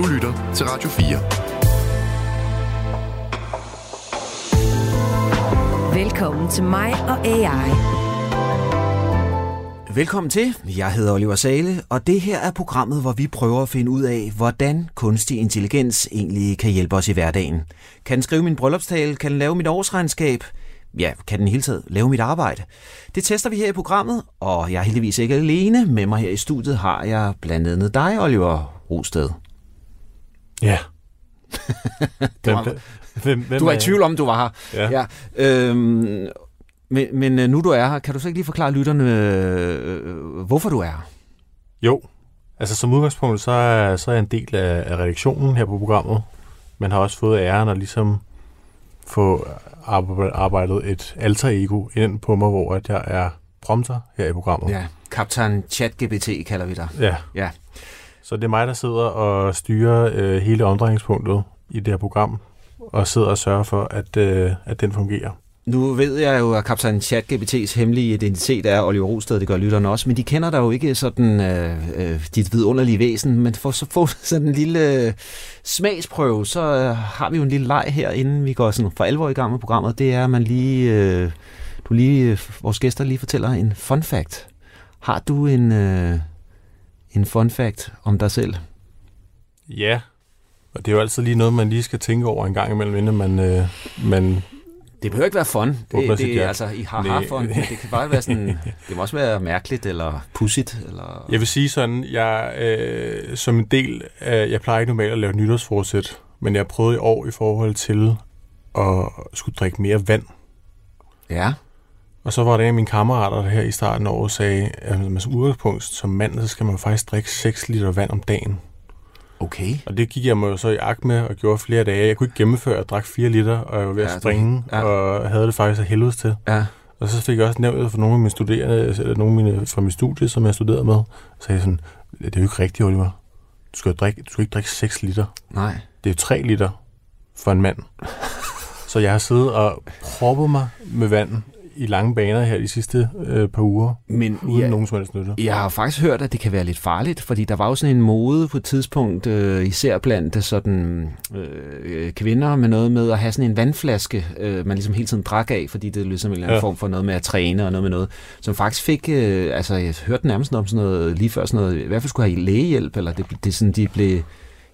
Du lytter til Radio 4. Velkommen til mig og AI. Velkommen til. Jeg hedder Oliver Sale, og det her er programmet, hvor vi prøver at finde ud af, hvordan kunstig intelligens egentlig kan hjælpe os i hverdagen. Kan den skrive min bryllupstale? Kan den lave mit årsregnskab? Ja, kan den hele tiden lave mit arbejde? Det tester vi her i programmet, og jeg er heldigvis ikke alene. Med mig her i studiet har jeg blandt andet dig, Oliver Rosted. Ja. det var, hvem, hvem du var i tvivl om, du var her. Ja. ja øhm, men, men øh, nu du er her, kan du så ikke lige forklare lytterne, øh, hvorfor du er her? Jo, altså som udgangspunkt, så er, så er jeg en del af, af redaktionen her på programmet. Man har også fået æren at ligesom få arbejdet et alter ego ind på mig, hvor at jeg er prompter her i programmet. Ja, kaptajn ChatGPT kalder vi dig. Ja. ja. Så det er mig, der sidder og styrer øh, hele omdrejningspunktet i det her program, og sidder og sørger for, at, øh, at den fungerer. Nu ved jeg jo, at kaptajn ChatGPT's hemmelige identitet er Oliver Rosted, det gør lytterne også, men de kender dig jo ikke sådan øh, øh dit vidunderlige væsen, men for så få sådan en lille øh, smagsprøve, så øh, har vi jo en lille leg her, inden vi går sådan for alvor i gang med programmet, det er, at man lige, øh, du lige, øh, vores gæster lige fortæller en fun fact. Har du en, øh, en fun fact om dig selv? Ja, og det er jo altid lige noget, man lige skal tænke over en gang imellem, inden man, øh, man det behøver ikke være fun. Det, det er altså i haha fun. Det kan bare være sådan, det må også være mærkeligt eller pudsigt. Eller... Jeg vil sige sådan, jeg øh, som en del af, jeg plejer ikke normalt at lave nytårsforsæt, men jeg prøvede i år i forhold til at skulle drikke mere vand. Ja. Og så var der en af mine kammerater, der her i starten af året sagde, at man som udgangspunkt som mand, så skal man faktisk drikke 6 liter vand om dagen. Okay. Og det gik jeg mig jo så i akt med og gjorde flere dage. Jeg kunne ikke gennemføre, at jeg drak 4 liter, og jeg var ved at ja, springe, ja. og havde det faktisk af helvedes til. Ja. Og så fik jeg også nævnt for nogle af mine studerende, eller nogle af mine fra mit studie, som jeg studerede med, sagde sådan, det er jo ikke rigtigt, Oliver. Du skal, drikke, du skal ikke drikke 6 liter. Nej. Det er jo 3 liter for en mand. så jeg har siddet og proppet mig med vand i lange baner her de sidste øh, par uger, Men uden ja, nogen som helst nytte. Jeg har faktisk hørt, at det kan være lidt farligt, fordi der var jo sådan en mode på et tidspunkt, øh, især blandt øh, sådan, øh, kvinder med noget med at have sådan en vandflaske, øh, man ligesom hele tiden drak af, fordi det ligesom en eller anden ja. form for noget med at træne og noget med noget, som faktisk fik, øh, altså jeg hørte nærmest om sådan noget, lige før sådan noget, i hvert fald skulle have lægehjælp, eller det, det sådan, de blev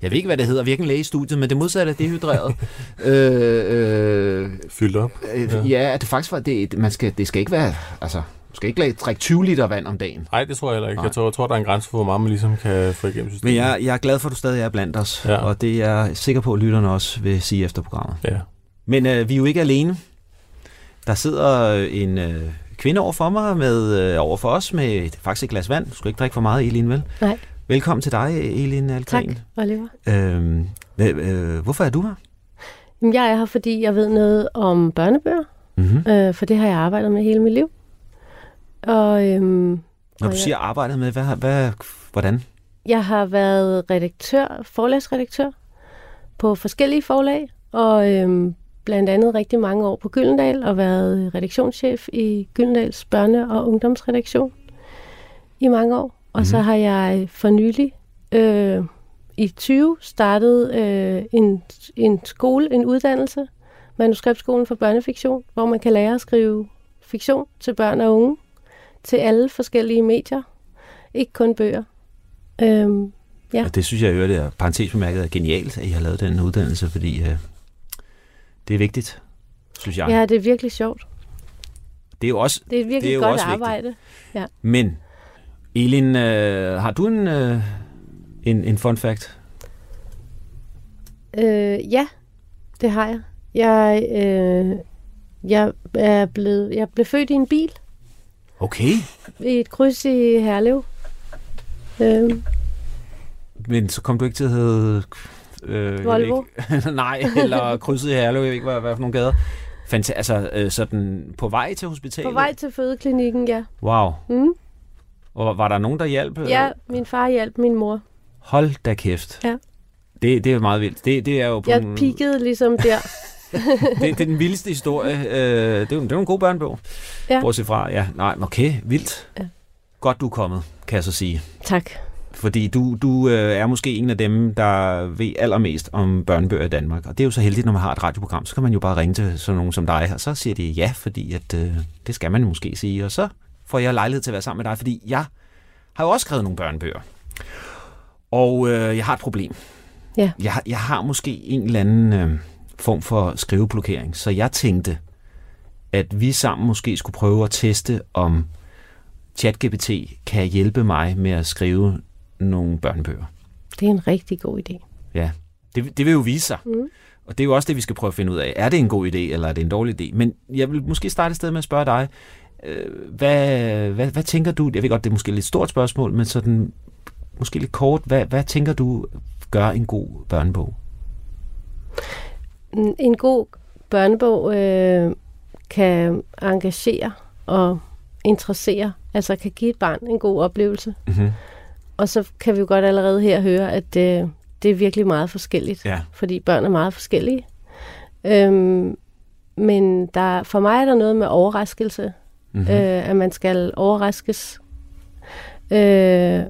jeg ved ikke, hvad det hedder, virkelig læge i studiet, men det modsatte er dehydreret. øh, øh, Fyldt op. Øh, ja. ja, det faktisk var, det, man skal, det skal ikke være, altså, du skal ikke drikke 20 liter vand om dagen. Nej, det tror jeg heller ikke. Jeg tror, jeg tror, der er en grænse for, hvor meget man ligesom kan få igennem systemet. Men jeg, jeg er glad for, at du stadig er blandt os, ja. og det er jeg sikker på, at lytterne også vil sige efter programmet. Ja. Men øh, vi er jo ikke alene. Der sidder en øh, kvinde over for mig, med øh, over for os, med faktisk et glas vand. Du skal ikke drikke for meget, Elin, vel? Nej. Velkommen til dig, Elin Algren. Tak, Oliver. Øhm, øh, hvorfor er du her? Jamen, jeg er her, fordi jeg ved noget om børnebøger. Mm-hmm. Øh, for det har jeg arbejdet med hele mit liv. Og, øhm, Når og du jeg, siger arbejdet med, hvad, hvad, hvordan? Jeg har været redaktør, forlagsredaktør på forskellige forlag, og øhm, blandt andet rigtig mange år på Gyldendal, og været redaktionschef i Gyldendals børne- og ungdomsredaktion i mange år. Og mm. så har jeg for nylig øh, i 20 startet øh, en, en skole, en uddannelse, Manuskriptskolen for Børnefiktion, hvor man kan lære at skrive fiktion til børn og unge, til alle forskellige medier, ikke kun bøger. Øhm, ja. Og det synes jeg, at det er parentesbemærket er genialt, at I har lavet den uddannelse, fordi øh, det er vigtigt, synes jeg. Ja, det er virkelig sjovt. Det er jo også Det er et virkelig det er godt også arbejde. Ja. Men Elin, øh, har du en, øh, en, en fun fact? Øh, ja, det har jeg. Jeg, øh, jeg er blevet, jeg blev født i en bil. Okay. I et kryds i Herlev. Øh, Men så kom du ikke til at hedde... Øh, Volvo? Ikke, nej, eller krydset i Herlev, jeg ved ikke, hvad, hvad for nogle gader. Fanta- altså, øh, sådan på vej til hospitalet? På vej til fødeklinikken, ja. Wow. Mm. Og var der nogen, der hjalp? Ja, min far hjalp min mor. Hold da kæft. Ja. Det, det er meget vildt. Det, det er jo på jeg en... pikkede ligesom der. det, det er den vildeste historie. Øh, det, er, det er en god børnebog. Ja. Bortset fra, ja, nej, okay, vildt. Ja. Godt, du er kommet, kan jeg så sige. Tak. Fordi du, du øh, er måske en af dem, der ved allermest om børnebøger i Danmark. Og det er jo så heldigt, når man har et radioprogram. Så kan man jo bare ringe til sådan nogen som dig, og så siger de ja, fordi at, øh, det skal man måske sige. Og så får jeg lejlighed til at være sammen med dig, fordi jeg har jo også skrevet nogle børnebøger. Og øh, jeg har et problem. Ja. Jeg, har- jeg har måske en eller anden øh, form for skriveblokering, så jeg tænkte, at vi sammen måske skulle prøve at teste, om ChatGPT kan hjælpe mig med at skrive nogle børnebøger. Det er en rigtig god idé. Ja, det, det vil jo vise sig. Mm. Og det er jo også det, vi skal prøve at finde ud af. Er det en god idé, eller er det en dårlig idé? Men jeg vil måske starte et sted med at spørge dig. Øh, hvad, hvad, hvad tænker du? Jeg ved godt, det er måske et lidt stort spørgsmål, men sådan måske lidt kort. Hvad, hvad tænker du gør en god børnebog? En- En god børnebog øh, kan engagere og interessere, altså kan give et barn en god oplevelse. Mm-hmm. Og så kan vi jo godt allerede her høre, at øh, det er virkelig meget forskelligt, Ja. fordi børn er meget forskellige. Øhm, men der, for mig er der noget med overraskelse, Mm-hmm. øh, at man skal overraskes. Øh,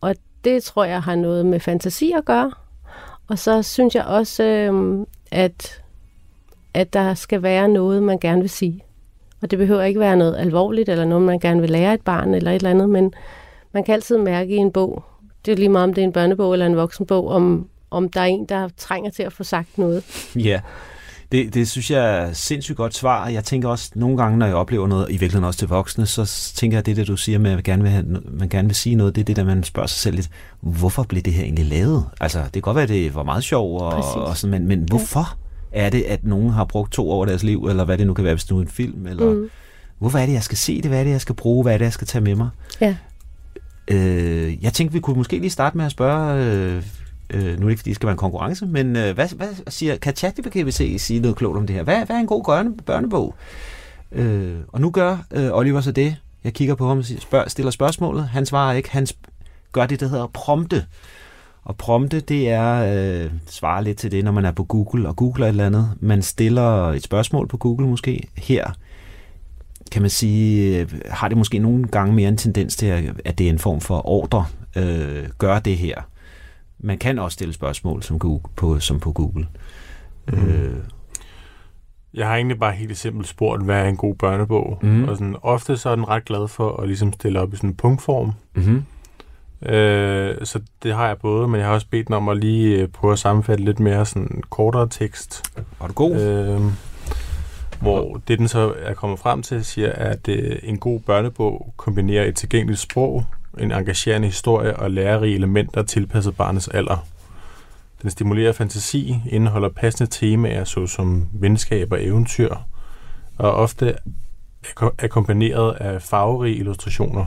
og det tror jeg har noget med fantasi at gøre. Og så synes jeg også, øh, at, at der skal være noget, man gerne vil sige. Og det behøver ikke være noget alvorligt, eller noget, man gerne vil lære et barn, eller et eller andet, men man kan altid mærke i en bog, det er lige meget om det er en børnebog eller en voksenbog, om, om der er en, der trænger til at få sagt noget. Ja, det, det synes jeg er sindssygt godt svar. Jeg tænker også nogle gange, når jeg oplever noget, i virkeligheden også til voksne, så tænker jeg, det, der du siger med, at man gerne vil, have, man gerne vil sige noget, det er det, der man spørger sig selv lidt, hvorfor blev det her egentlig lavet? Altså, det kan godt være, at det var meget sjovt, og, Præcis. og sådan, men, men hvorfor er det, at nogen har brugt to år af deres liv, eller hvad det nu kan være, hvis det nu er en film, eller mm. hvorfor er det, jeg skal se det, hvad er det, jeg skal bruge, hvad er det, jeg skal tage med mig? Ja. Øh, jeg tænkte, vi kunne måske lige starte med at spørge, øh, øh, nu er det ikke, fordi det skal være en konkurrence, men øh, hvad, hvad siger, kan ChatGPT sige noget klogt om det her? Hvad, hvad er en god børne, børnebog? Øh, og nu gør øh, Oliver så det. Jeg kigger på ham og siger- spørg, stiller spørgsmålet. Han svarer ikke. Han sp- gør det, der hedder prompte. Og prompte, det er, øh, svarer lidt til det, når man er på Google og googler et eller andet. Man stiller et spørgsmål på Google måske. Her kan man sige, øh, har det måske nogle gange mere en tendens til, at at det er en form for ordre. Øh, gør det her. Man kan også stille spørgsmål som, Google, på, som på Google. Mm. Øh, Jeg har egentlig bare helt simpelt spurgt, hvad er en god børnebog? Mhm. Og sådan, ofte så er den ret glad for at ligesom stille op i sådan en punktform. mm-hmm. Øh, så det har jeg både, men jeg har også bedt den om at lige øh, prøve at sammenfatte lidt mere sådan kortere tekst. Var du god? Øh, hvor det, den så er kommet frem til, siger, at øh, en god børnebog kombinerer et tilgængeligt sprog, en engagerende historie og lærerige elementer tilpasset barnets alder. Den stimulerer fantasi, indeholder passende temaer såsom venskab og eventyr, og ofte akko- akkompagneret af farverige illustrationer.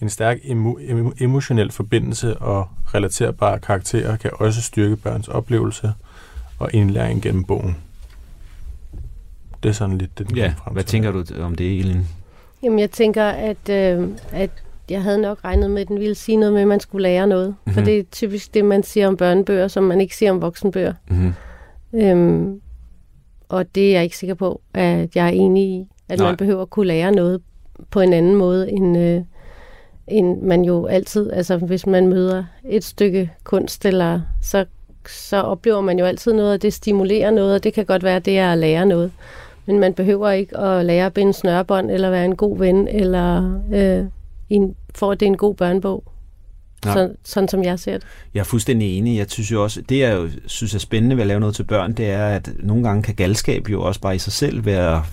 En stærk emo- emo- emotionel forbindelse og relaterbare karakterer kan også styrke børns oplevelse og indlæring gennem bogen. Det er sådan lidt det, den Ja, frem hvad til. tænker du om det, Elin? Jamen, jeg tænker, at, øh, at jeg havde nok regnet med, at den ville sige noget med, at man skulle lære noget. Mm-hmm. For det er typisk det, man siger om børnebøger, som man ikke siger om voksenbøger. Mm-hmm. Øhm, og det er jeg ikke sikker på, at jeg er enig i, at Nej. man behøver at kunne lære noget på en anden måde, end, øh, end man jo altid, altså hvis man møder et stykke kunst, eller så, så oplever man jo altid noget, og det stimulerer noget, og det kan godt være, at det er at lære noget. Men man behøver ikke at lære at binde snørebånd, eller være en god ven, eller øh, en, for at det er en god børnebog. Nej. Så, sådan som jeg ser det. Jeg er fuldstændig enig. Jeg synes jo også, det jeg jo synes er spændende ved at lave noget til børn, det er, at nogle gange kan galskab jo også bare i sig selv være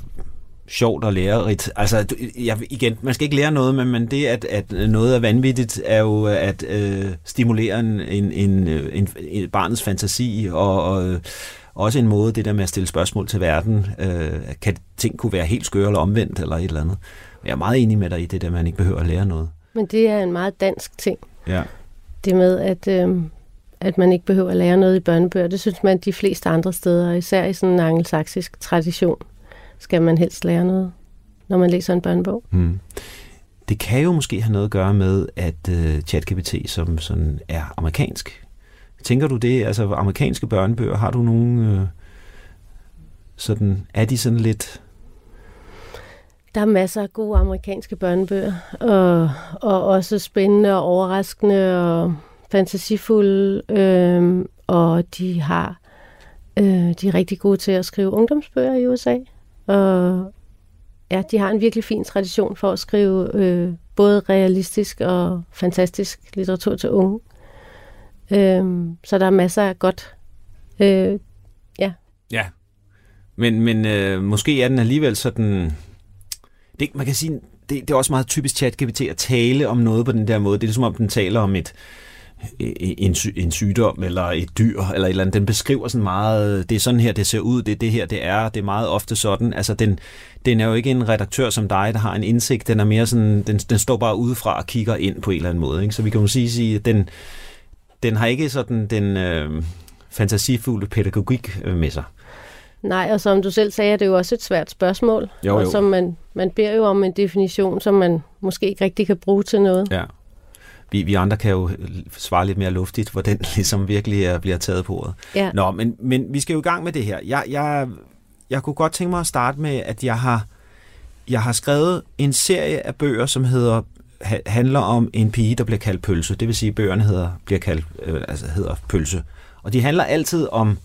sjovt og lærerigt. Altså, du- jeg, igen, man skal ikke lære noget, men, men det, at, at noget er vanvittigt, er jo at øh, stimulere en, en, en, en, en barnets fantasi, og, og øh, også en måde, det der med at stille spørgsmål til verden, øh, kan ting kunne være helt skøre eller omvendt, eller et eller andet. Jeg er meget enig med dig i det der, man ikke behøver at lære noget. Men det er en meget dansk ting. Ja. det med, at, øh, at man ikke behøver at lære noget i børnebøger, det synes man de fleste andre steder, især i sådan en angelsaksisk tradition, skal man helst lære noget, når man læser en børnebog. Mm. Det kan jo måske have noget at gøre med, at uh, ChatGPT som sådan er amerikansk. Tænker du det? Altså amerikanske børnebøger, har du nogen uh, sådan, er de sådan lidt der er masser af gode amerikanske børnebøger, og, og også spændende og overraskende og fantasifulde, øh, og de har øh, de er rigtig gode til at skrive ungdomsbøger i USA, og ja, de har en virkelig fin tradition for at skrive øh, både realistisk og fantastisk litteratur til unge. Øh, så der er masser af godt. Øh, ja. Ja, men, men øh, måske er den alligevel sådan... Det, man kan sige, det, det er også meget typisk ChatGPT at tale om noget på den der måde. Det er ligesom om den taler om et, en, en sygdom eller et dyr eller et eller andet. Den beskriver sådan meget, det er sådan her, det ser ud, det er det her, det er. Det er meget ofte sådan. Altså, den, den er jo ikke en redaktør som dig, der har en indsigt. Den er mere sådan, den, den står bare udefra og kigger ind på en eller anden måde. Ikke? Så vi kan jo sige, sige at den, den har ikke sådan den øh, fantasifulde pædagogik øh, med sig. Nej, og som du selv sagde, er det jo også et svært spørgsmål. Jo, jo. Og som man, man beder jo om en definition, som man måske ikke rigtig kan bruge til noget. Ja. Vi, vi andre kan jo svare lidt mere luftigt, hvor den ligesom virkelig er, bliver taget på ordet. Ja. Nå, men, men vi skal jo i gang med det her. Jeg, jeg, jeg kunne godt tænke mig at starte med, at jeg har, jeg har skrevet en serie af bøger, som hedder handler om en pige, der bliver kaldt pølse. Det vil sige, at bøgerne hedder, bliver kaldt, øh, altså hedder pølse. Og de handler altid om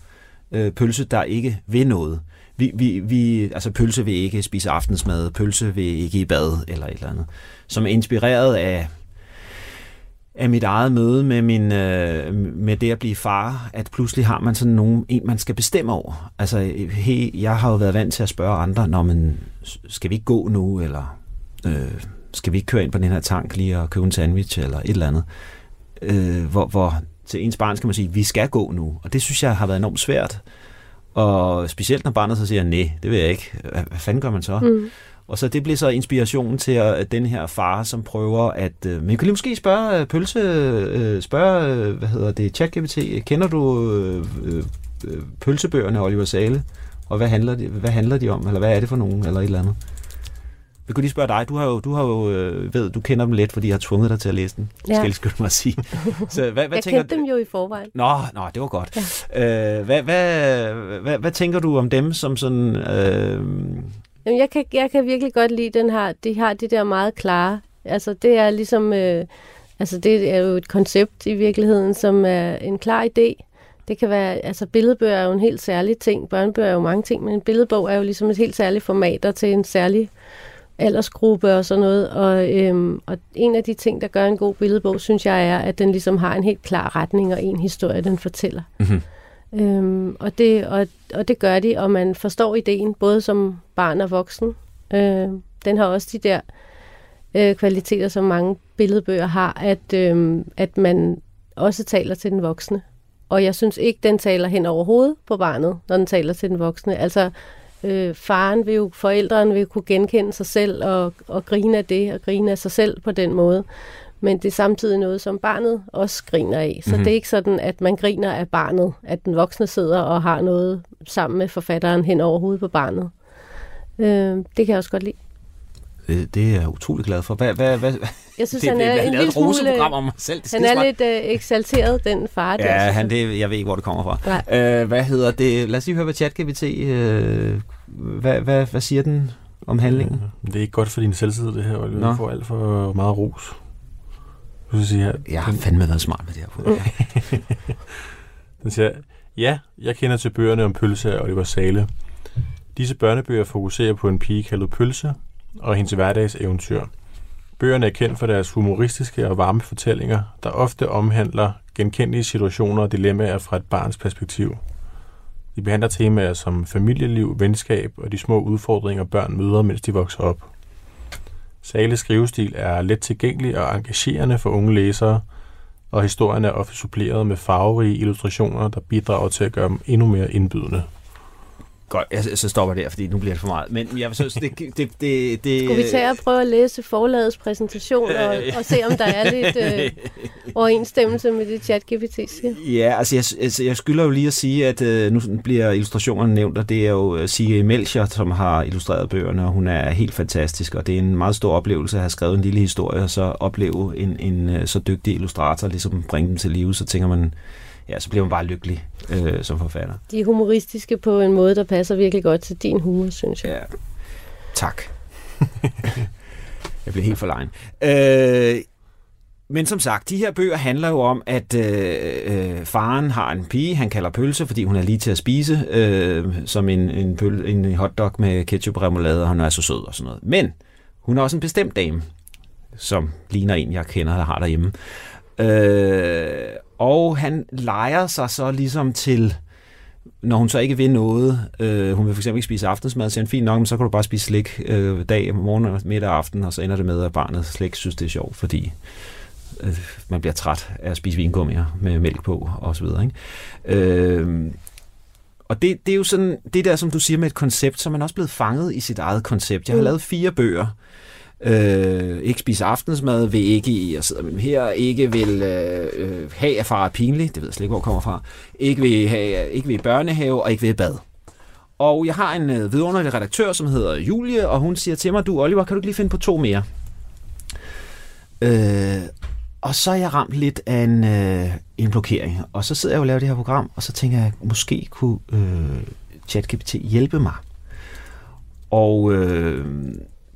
øh, pølse, der ikke vil noget. Vi, vi, vi, altså pølse vil ikke spise aftensmad, pølse vil ikke i bad eller et eller andet. Som er inspireret af af mit eget møde med, min, øh, med det at blive far, at pludselig har man sådan nogen, en, man skal bestemme over. Altså, he, jeg har jo været vant til at spørge andre, når man skal vi ikke gå nu, eller øh, skal vi ikke køre ind på den her tank lige og købe en sandwich, eller et eller andet. Øh, hvor, hvor til ens barn skal man sige, vi skal gå nu. Og det synes jeg har været enormt svært. Og specielt når barnet så siger, nej, det vil jeg ikke. Hvad, hvad fanden gør man så? Mm. Og så det blev så inspirationen til at, den her far, som prøver at... Øh, men kan lige måske spørge øh, Pølse, øh, spørge, øh, hvad hedder det, ChatGPT, kender du øh, øh, pølsebøgerne Oliver Sale? Og hvad handler, de, hvad handler de om? Eller hvad er det for nogen? Eller et eller andet? Vi kunne lige spørge dig. Du har jo, du har jo øh, ved, du kender dem lidt, fordi jeg har tvunget dig til at læse dem. Ja. Skal jeg skynde mig at sige. Så, hvad, hvad jeg tænker, kendte dem jo i forvejen. Nå, nå det var godt. Ja. Øh, hvad, hvad, hvad, hvad tænker du om dem som sådan... Øh, Jamen, jeg kan, jeg kan virkelig godt lide den her. De har de der meget klare. Altså, det er ligesom... Øh, altså, det er jo et koncept i virkeligheden, som er en klar idé. Det kan være... Altså, billedbøger er jo en helt særlig ting. Børnebøger er jo mange ting, men en billedbog er jo ligesom et helt særligt format og til en særlig aldersgruppe og sådan noget. Og, øhm, og en af de ting, der gør en god billedbog, synes jeg er, at den ligesom har en helt klar retning og en historie, den fortæller. Mm-hmm. Øhm, og, det, og, og det gør de, og man forstår ideen, både som barn og voksen. Øhm, den har også de der øh, kvaliteter, som mange billedbøger har, at, øhm, at man også taler til den voksne. Og jeg synes ikke, den taler hen over hovedet på barnet, når den taler til den voksne. Altså, øh, faren vil jo, forældrene vil kunne genkende sig selv og, og grine af det, og grine af sig selv på den måde men det er samtidig noget, som barnet også griner af. Så mm-hmm. det er ikke sådan, at man griner af barnet, at den voksne sidder og har noget sammen med forfatteren hen over hovedet på barnet. Øh, det kan jeg også godt lide. Det, det er jeg utrolig glad for. Hvad, hvad, hvad? Jeg synes, det, han er en lille smule... om mig selv. Det han er lidt uh, eksalteret, den far. Ja, der, han, det, jeg ved ikke, hvor det kommer fra. Uh, hvad hedder det? Lad os lige høre, hvad ChatGPT... Uh, hvad, hvad, hvad siger den om handlingen? Ja, det er ikke godt for din selvtid, det her. Du får alt for meget ros. Du siger, jeg har fandme været smart med det her. Mm. den siger, ja, jeg kender til bøgerne om Pølse og Oliver Sale. Disse børnebøger fokuserer på en pige kaldet Pølse og hendes hverdagseventyr. Bøgerne er kendt for deres humoristiske og varme fortællinger, der ofte omhandler genkendelige situationer og dilemmaer fra et barns perspektiv. De behandler temaer som familieliv, venskab og de små udfordringer, børn møder, mens de vokser op. Sales skrivestil er let tilgængelig og engagerende for unge læsere, og historien er ofte suppleret med farverige illustrationer, der bidrager til at gøre dem endnu mere indbydende. Godt, jeg, så stopper der, fordi nu bliver det for meget. Men jeg synes, det, det, det, det... Skulle vi tage og prøve at læse forlagets præsentation og, og se, om der er lidt øh, overensstemmelse med det chat-GPT siger? Ja, altså jeg, altså jeg skylder jo lige at sige, at øh, nu bliver illustrationerne nævnt, og det er jo øh, Sige Melcher, som har illustreret bøgerne, og hun er helt fantastisk, og det er en meget stor oplevelse at have skrevet en lille historie, og så opleve en, en øh, så dygtig illustrator ligesom bringe dem til live, så tænker man, ja, så bliver man bare lykkelig øh, som forfatter. De er humoristiske på en måde, der passer virkelig godt til din humor, synes jeg. Ja. Tak. jeg blev helt for lejen. Øh, men som sagt, de her bøger handler jo om, at øh, øh, faren har en pige, han kalder pølse, fordi hun er lige til at spise, øh, som en, en, pøl, en hotdog med ketchup og remoulade, og hun er så sød og sådan noget. Men hun er også en bestemt dame, som ligner en, jeg kender, der har derhjemme. Øh, og han leger sig så ligesom til når hun så ikke vil noget, øh, hun vil for eksempel ikke spise aftensmad, så er fint nok, men så kan du bare spise slik øh, dag, morgen, middag og aften, og så ender det med, at barnet slet ikke synes, det er sjovt, fordi øh, man bliver træt af at spise vingummier med mælk på, og så videre. Ikke? Øh, og det, det er jo sådan, det der, som du siger med et koncept, så er man også blevet fanget i sit eget koncept. Jeg har mm. lavet fire bøger, øh, ikke spise aftensmad, vil ikke, jeg sidder med dem her, ikke vil øh, øh, have, at far er pinlig, det ved jeg slet ikke, hvor kommer fra, ikke vil, have, ikke vil børnehave, og ikke vil bad. Og jeg har en øh, vidunderlig redaktør, som hedder Julie, og hun siger til mig, du Oliver, kan du ikke lige finde på to mere? Øh, og så er jeg ramt lidt af en, øh, en blokering, og så sidder jeg og laver det her program, og så tænker jeg, måske kunne øh, ChatGPT hjælpe mig. Og øh,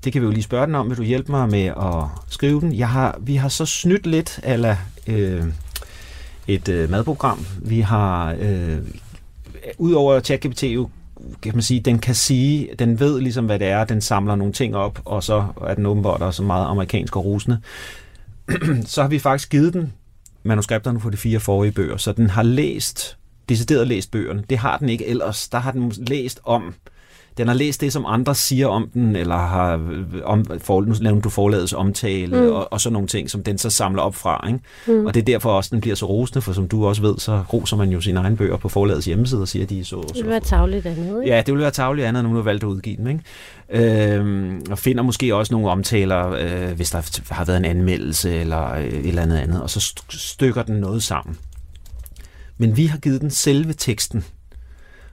det kan vi jo lige spørge den om. Vil du hjælpe mig med at skrive den? Jeg har, vi har så snydt lidt af øh, et øh, madprogram. Vi har, øh, udover ChatGPT jo, kan man sige, den kan sige, den ved ligesom, hvad det er, den samler nogle ting op, og så er den åbenbart også meget amerikansk og rusende. så har vi faktisk givet den manuskripterne på de fire forrige bøger, så den har læst, decideret læst bøgerne. Det har den ikke ellers. Der har den læst om den har læst det, som andre siger om den, eller har om, for, nu du forladets omtale, mm. og, og sådan nogle ting, som den så samler op fra. Ikke? Mm. Og det er derfor også, den bliver så rosende, for som du også ved, så roser man jo sine egne bøger på forladets hjemmeside og siger, at de er så... Det vil være tavligt andet, ikke? Ja, det vil være tavligt andet, når nu har valgt at udgive dem. Ikke? Øhm, og finder måske også nogle omtaler, øh, hvis der har været en anmeldelse eller øh, et eller andet andet, og så stykker den noget sammen. Men vi har givet den selve teksten.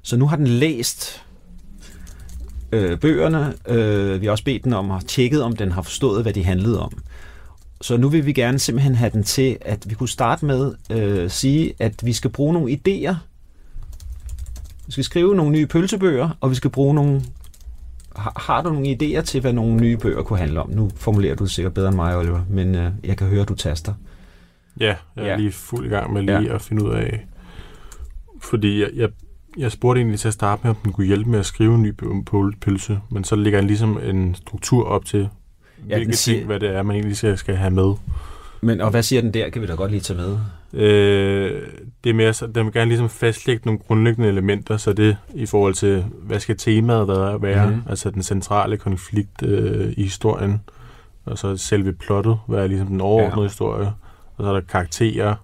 Så nu har den læst øh, bøgerne. Øh, vi har også bedt den om at tjekke, om den har forstået, hvad de handlede om. Så nu vil vi gerne simpelthen have den til, at vi kunne starte med at øh, sige, at vi skal bruge nogle idéer. Vi skal skrive nogle nye pølsebøger, og vi skal bruge nogle... Har, har du nogle idéer til, hvad nogle nye bøger kunne handle om? Nu formulerer du det sikkert bedre end mig, Oliver, men øh, jeg kan høre, at du taster. Ja, jeg er ja. lige fuld i gang med lige ja. at finde ud af... Fordi jeg, jeg jeg spurgte egentlig til at starte med, om den kunne hjælpe med at skrive en ny pølse, men så ligger den ligesom en struktur op til, ja, hvilke siger... ting, hvad det er, man egentlig skal, skal have med. Men, og hvad siger den der? Kan vi da godt lige tage med? Øh, det er mere, så den vil gerne ligesom fastlægge nogle grundlæggende elementer, så det i forhold til, hvad skal temaet være, mm-hmm. altså den centrale konflikt øh, i historien, og så selve plottet, hvad er ligesom den overordnede ja. historie, og så er der karakterer,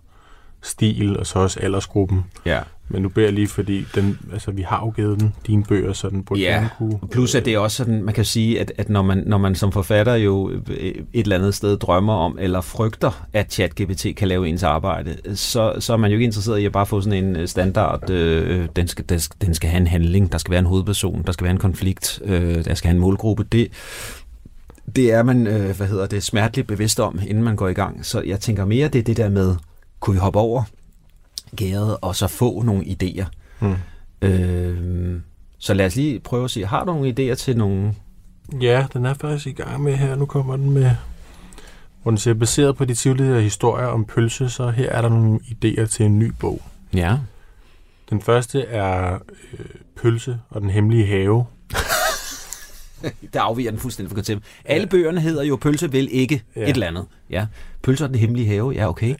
stil, og så også aldersgruppen. Ja. Men nu beder jeg lige, fordi den, altså, vi har jo givet den dine bøger, så den burde ja. kunne... plus at det er også sådan, man kan sige, at, at når, man, når man som forfatter jo et eller andet sted drømmer om, eller frygter, at ChatGPT kan lave ens arbejde, så, så er man jo ikke interesseret i at bare få sådan en øh, standard, øh, den, skal, den, den skal have en handling, der skal være en hovedperson, der skal være en konflikt, øh, der skal have en målgruppe. Det, det er man, øh, hvad hedder det, smerteligt bevidst om, inden man går i gang. Så jeg tænker mere, det er det der med, kunne vi hoppe over gæret, og så få nogle idéer. Mm. Øh, så lad os lige prøve at se, har du nogle idéer til nogle... Ja, den er faktisk i gang med her. Nu kommer den med, hvor den siger, baseret på de tidligere historier om pølse, så her er der nogle idéer til en ny bog. Ja. Den første er øh, Pølse og den hemmelige have. der afviger den fuldstændig fra konceptet. Alle bøgerne hedder jo Pølse vil ikke ja. et eller andet. Ja. Pølse og den hemmelige have, ja okay.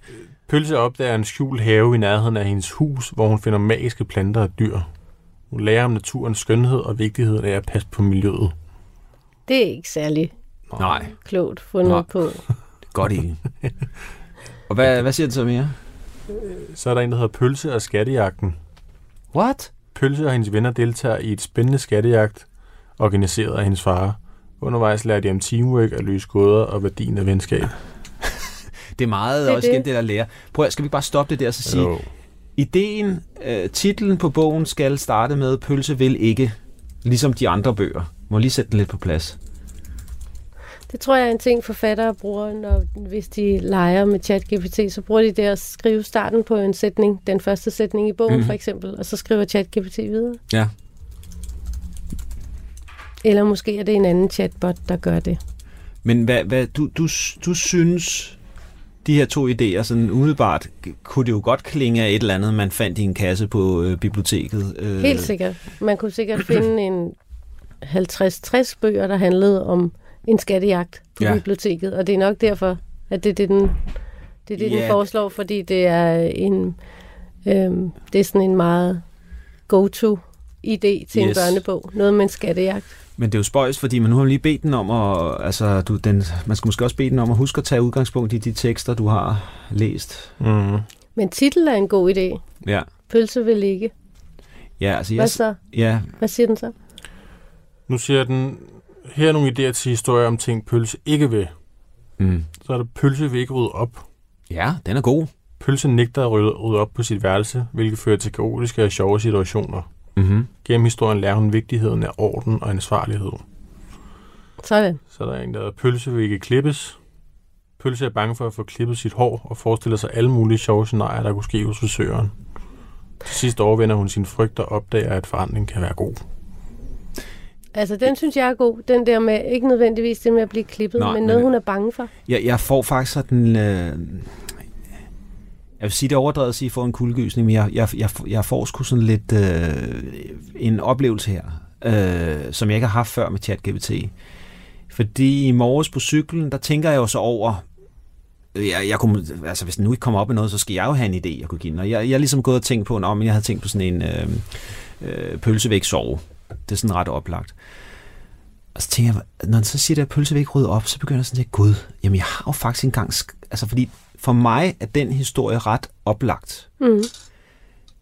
Pølse opdager en skjult have i nærheden af hendes hus, hvor hun finder magiske planter og dyr. Hun lærer om naturens skønhed og vigtigheden af at passe på miljøet. Det er ikke særlig Nej. klogt fundet Nej. på. Godt ikke. Og hvad, hvad siger du så mere? Så er der en, der hedder Pølse og skattejagten. What? Pølse og hendes venner deltager i et spændende skattejagt, organiseret af hendes far. Undervejs lærer de om teamwork, at løse gåder og værdien af venskab. Det er meget det er også det. igen det, der lærer. Prøv, skal vi bare stoppe det der og så sige, jo. ideen, øh, titlen på bogen skal starte med, pølse vil ikke, ligesom de andre bøger. Må lige sætte den lidt på plads. Det tror jeg er en ting, forfattere bruger, når, hvis de leger med ChatGPT, så bruger de det at skrive starten på en sætning, den første sætning i bogen mm. for eksempel, og så skriver ChatGPT videre. Ja. Eller måske er det en anden chatbot, der gør det. Men hvad, hvad du, du, du synes, de her to idéer, sådan umiddelbart, kunne det jo godt klinge af et eller andet, man fandt i en kasse på øh, biblioteket. Øh. Helt sikkert. Man kunne sikkert finde en 50-60 bøger, der handlede om en skattejagt på Ja. biblioteket, og det er nok derfor, at det er det, den, det er det, Ja. den foreslår, fordi det er en øhm, det er sådan en meget go-to idé til yes. en børnebog. Noget med en skattejagt. Men det er jo spøjs, fordi man nu har lige bedt den om at, altså, du, den, man skal måske også bede den om at huske at tage udgangspunkt i de tekster, du har læst. Mm. Men titel er en god idé. Ja, Pølse vil ikke. ja altså, Hvad jeg, så? ja, Hvad siger den så? Nu siger den, her er nogle idéer til historier om ting, pølse ikke vil. mm. Så er der pølse vil ikke rydde op. ja, den er god. Pølse nægter at rydde, rydde op på sit værelse, hvilket fører til kaotiske og sjove situationer. Mm-hmm. Gennem historien lærer hun vigtigheden af orden og ansvarlighed. Sådan. Så er der en, der hedder, pølse vil ikke klippes. Pølse er bange for at få klippet sit hår og forestiller sig alle mulige sjove scenarier, der kunne ske hos frisøren. Til sidst overvinder hun sin frygt og opdager, at forandring kan være god. Altså, den synes jeg er god. Den der med, ikke nødvendigvis det med at blive klippet, Nej, men men- noget, hun er bange for. Jeg, jeg får faktisk sådan... Øh, jeg vil sige, det er overdrevet at sige, at jeg får en kuldegysning, men jeg, jeg, jeg, jeg får sgu sådan lidt øh, en oplevelse her, øh, som jeg ikke har haft før med ChatGPT. Fordi i morges på cyklen, der tænker jeg jo så over, øh, jeg, jeg kunne, altså hvis den nu ikke kommer op med noget, så skal jeg jo have en idé, jeg kunne give den. Og jeg, jeg er ligesom gået og tænkt på, om jeg havde tænkt på sådan en øh, øh, sove. Det er sådan ret oplagt. Og så tænker jeg, når den så siger, at pølsevæg rydder op, så begynder jeg sådan at gud, jamen jeg har jo faktisk engang, altså fordi for mig er den historie ret oplagt. Mm.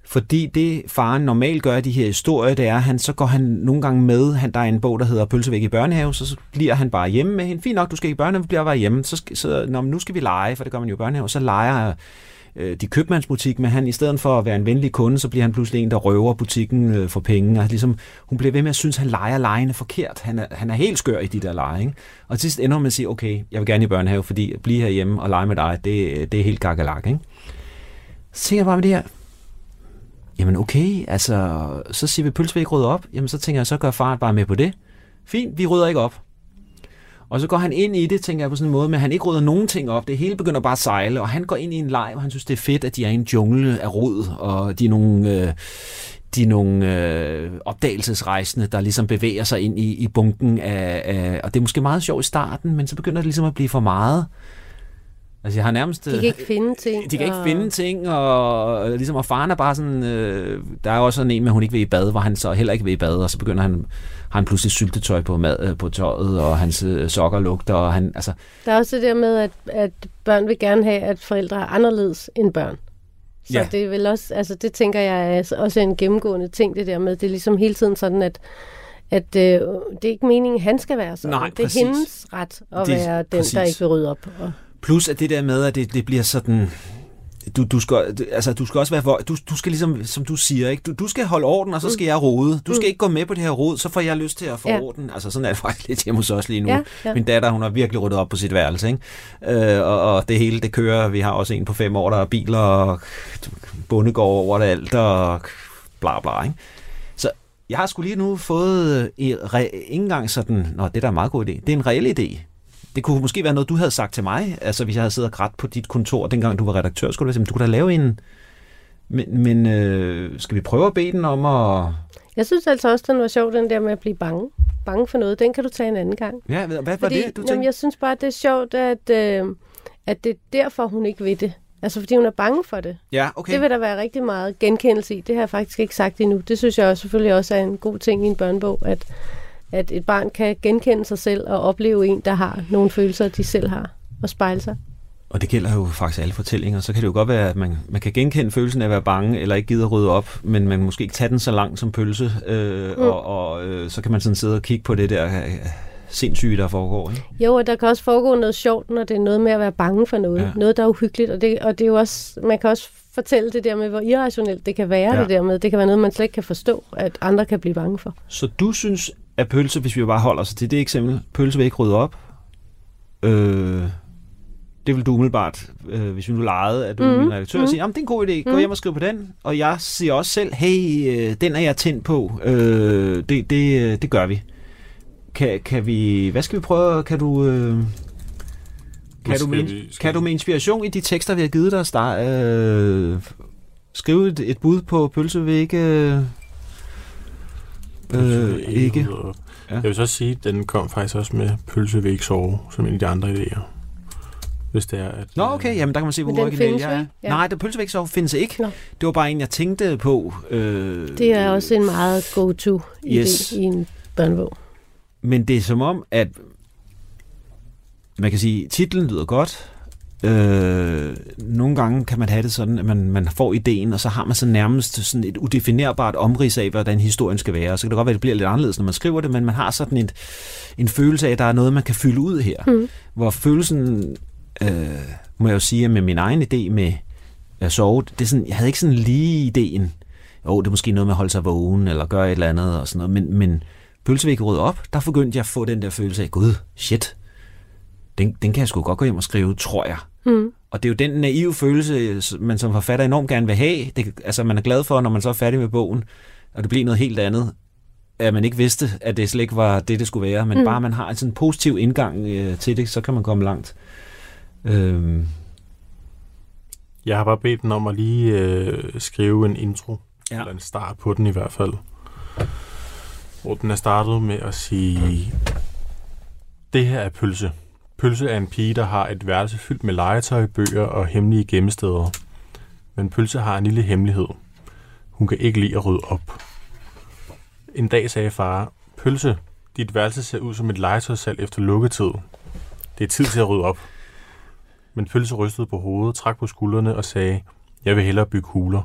Fordi det faren normalt gør i de her historier, det er, at han, så går han nogle gange med, han, der er en bog, der hedder Pølsevæk i børnehave, så, så bliver han bare hjemme med hende. Fint nok, du skal i børnehave, vi bliver bare hjemme. Så, så når nu skal vi lege, for det gør man jo i børnehave, så leger øh, de købmandsbutik, men han i stedet for at være en venlig kunde, så bliver han pludselig en, der røver butikken øh, for penge. Og ligesom, hun bliver ved med at synes, at han leger lejene forkert. Han er, han er helt skør i de der lege. Ikke? Og til sidst ender man med at sige, okay, jeg vil gerne i børnehave, fordi at blive herhjemme og lege med dig, det, øh, det er helt gakkelak. Ikke? Så tænker jeg bare med det her, Jamen okay, altså, så siger vi, pølsevæg vil rydde op. Jamen så tænker jeg, så gør far bare med på det. Fint, vi rydder ikke op. Og så går han ind i det, tænker jeg på sådan en måde, men han ikke rydder nogen ting op. Det hele begynder bare at sejle, og han går ind i en leg, hvor han synes, det er fedt, at de er i en jungle af rod, og de er nogle, øh, de er nogle øh, opdagelsesrejsende, der ligesom bevæger sig ind i, i bunken af, af... Og det er måske meget sjovt i starten, men så begynder det ligesom at blive for meget. Altså jeg har nærmest... De kan ikke finde ting. De kan ikke og- finde ting, og, og ligesom, og faren er bare sådan, øh, der er jo også sådan en med, hun ikke vil i bad, hvor han så heller ikke vil i bad, og så begynder han, har han pludselig syltetøj på, mad, øh, på tøjet, og hans øh, sokker lugter, og han, altså, Der er også det der med, at, at børn vil gerne have, at forældre er anderledes end børn. Så Ja. det er vel også, altså det tænker jeg er også en gennemgående ting, det der med, det er ligesom hele tiden sådan, at at øh, det er ikke meningen, at han skal være sådan. Nej, det er hendes ret at Det- være den, præcis. der ikke vil rydde op. Og, plus at det der med, at det, det bliver sådan, du, du, skal, altså, du skal også være, du, du skal ligesom, som du siger, ikke? Du, du skal holde orden, og så skal jeg rode. Du skal ikke gå med på det her rod, så får jeg lyst til at få Ja. orden. Altså sådan er det faktisk lidt hjemme hos os lige nu. Ja, ja. Min datter, hun har virkelig ryddet op på sit værelse, ikke? Øh, og, og det hele, det kører. Vi har også en på fem år, der er biler og bondegård over det alt, og bla bla, ikke? Så jeg har sgu lige nu fået i re- ikke engang sådan, nå, det er da en meget god idé. Det er en reel idé. Det kunne måske være noget, du havde sagt til mig, altså hvis jeg havde siddet og grædt på dit kontor, dengang du var redaktør, skulle du sådan, du kunne da lave en... Men, men øh, skal vi prøve at bede den om at... jeg synes altså også, den var sjov, den der med at blive bange. Bange for noget. Den kan du tage en anden gang. Ja, hvad var Fordi, det, du jamen, tænkte? jeg synes bare, det er sjovt, at, øh, at det er derfor, hun ikke ved det. Altså, fordi hun er bange for det. Ja, Okay. okay. Det vil der være rigtig meget genkendelse i. Det har jeg faktisk ikke sagt endnu. Det synes jeg også, selvfølgelig også er en god ting i en børnebog, at, at et barn kan genkende sig selv og opleve en, der har nogle følelser, de selv har, og spejle sig. Og det gælder jo faktisk alle fortællinger. Så kan det jo godt være, at man, man kan genkende følelsen af at være bange, eller ikke gider rydde op, men man måske ikke tage den så langt som pølse, øh, mm. og, og øh, så kan man sådan sidde og kigge på det der øh, sindssyge, der foregår. Ikke? Jo, og der kan også foregå noget sjovt, når det er noget med at være bange for noget. Ja. Noget, der er uhyggeligt. Og det, og det er jo også, man kan også fortælle det der med, hvor irrationelt det kan være ja. det der med. Det kan være noget, man slet ikke kan forstå, at andre kan blive bange for. Så du synes, at pølse, hvis vi bare holder os til det eksempel, pølse vil ikke rydde op. Øh, det vil du umiddelbart, øh, hvis vi nu legede, at du mm. Mhm, min redaktør mm. mhm. siger, jamen det er en god idé, gå Mhm. hjem og skriv på den. Og jeg siger også selv, hey, øh, den er jeg tændt på, øh, det, det, øh, det gør vi. kan, kan vi... Hvad skal vi prøve? Kan du... Øh, kan, du med, vi- kan du med inspiration i de tekster, vi har givet dig, start, øh, skrive et, et bud på pølse vil ikke... Øh, øh, ikke. Ja. Ja. Jeg vil så sige, at den kom faktisk også med pølse vil ikke sove, som en af de andre idéer. Hvis det er, at... Nå, øh, okay, jamen der kan man se, hvor original findes jeg er. ikke, ja. Nej, det pølsevægtsov findes ikke. Nå. Det var bare en, jeg tænkte på. Øh, Det er også en meget go-to idé Yes. i en børnebog. Men det er som om, at man kan sige, titlen lyder godt. Øh, nogle gange kan man have det sådan, at man, man får ideen, og så har man så nærmest sådan et udefinerbart omrids af, hvordan historien skal være. Så kan det godt være, at det bliver lidt anderledes, når man skriver det, men man har sådan et, en følelse af, at der er noget, man kan fylde ud her. Mm. Hvor følelsen, øh, må jeg jo sige, med min egen idé med at sove, det er sådan, jeg havde ikke sådan lige ideen. Jo, det er måske noget med at holde sig vågen, eller gøre et eller andet, og sådan noget, men, men pølsevæg rydde op, der begyndte jeg at få den der følelse af, gud, shit, den, den kan jeg sgu godt gå hjem og skrive, tror jeg. Mm. Og det er jo den naive følelse, man som forfatter enormt gerne vil have. Det, altså man er glad for, når man så er færdig med bogen, og det bliver noget helt andet, at man ikke vidste, at det slet ikke var det, det skulle være, men Mm. bare man har en sådan positiv indgang øh, til det, så kan man komme langt. Øhm, Jeg har bare bedt den om at lige øh, skrive en intro, ja. eller en start på den i hvert fald. Hvor den er startet med at sige, det her er Pølse. Pølse er en pige, der har et værelse fyldt med legetøj, bøger og hemmelige gemmesteder. Men Pølse har en lille hemmelighed. Hun kan ikke lide at rydde op. En dag sagde far, Pølse, dit værelse ser ud som et legetøjssalg efter lukketid. Det er tid til at rydde op. Men Pølse rystede på hovedet, trak på skuldrene og sagde, jeg vil hellere bygge huler.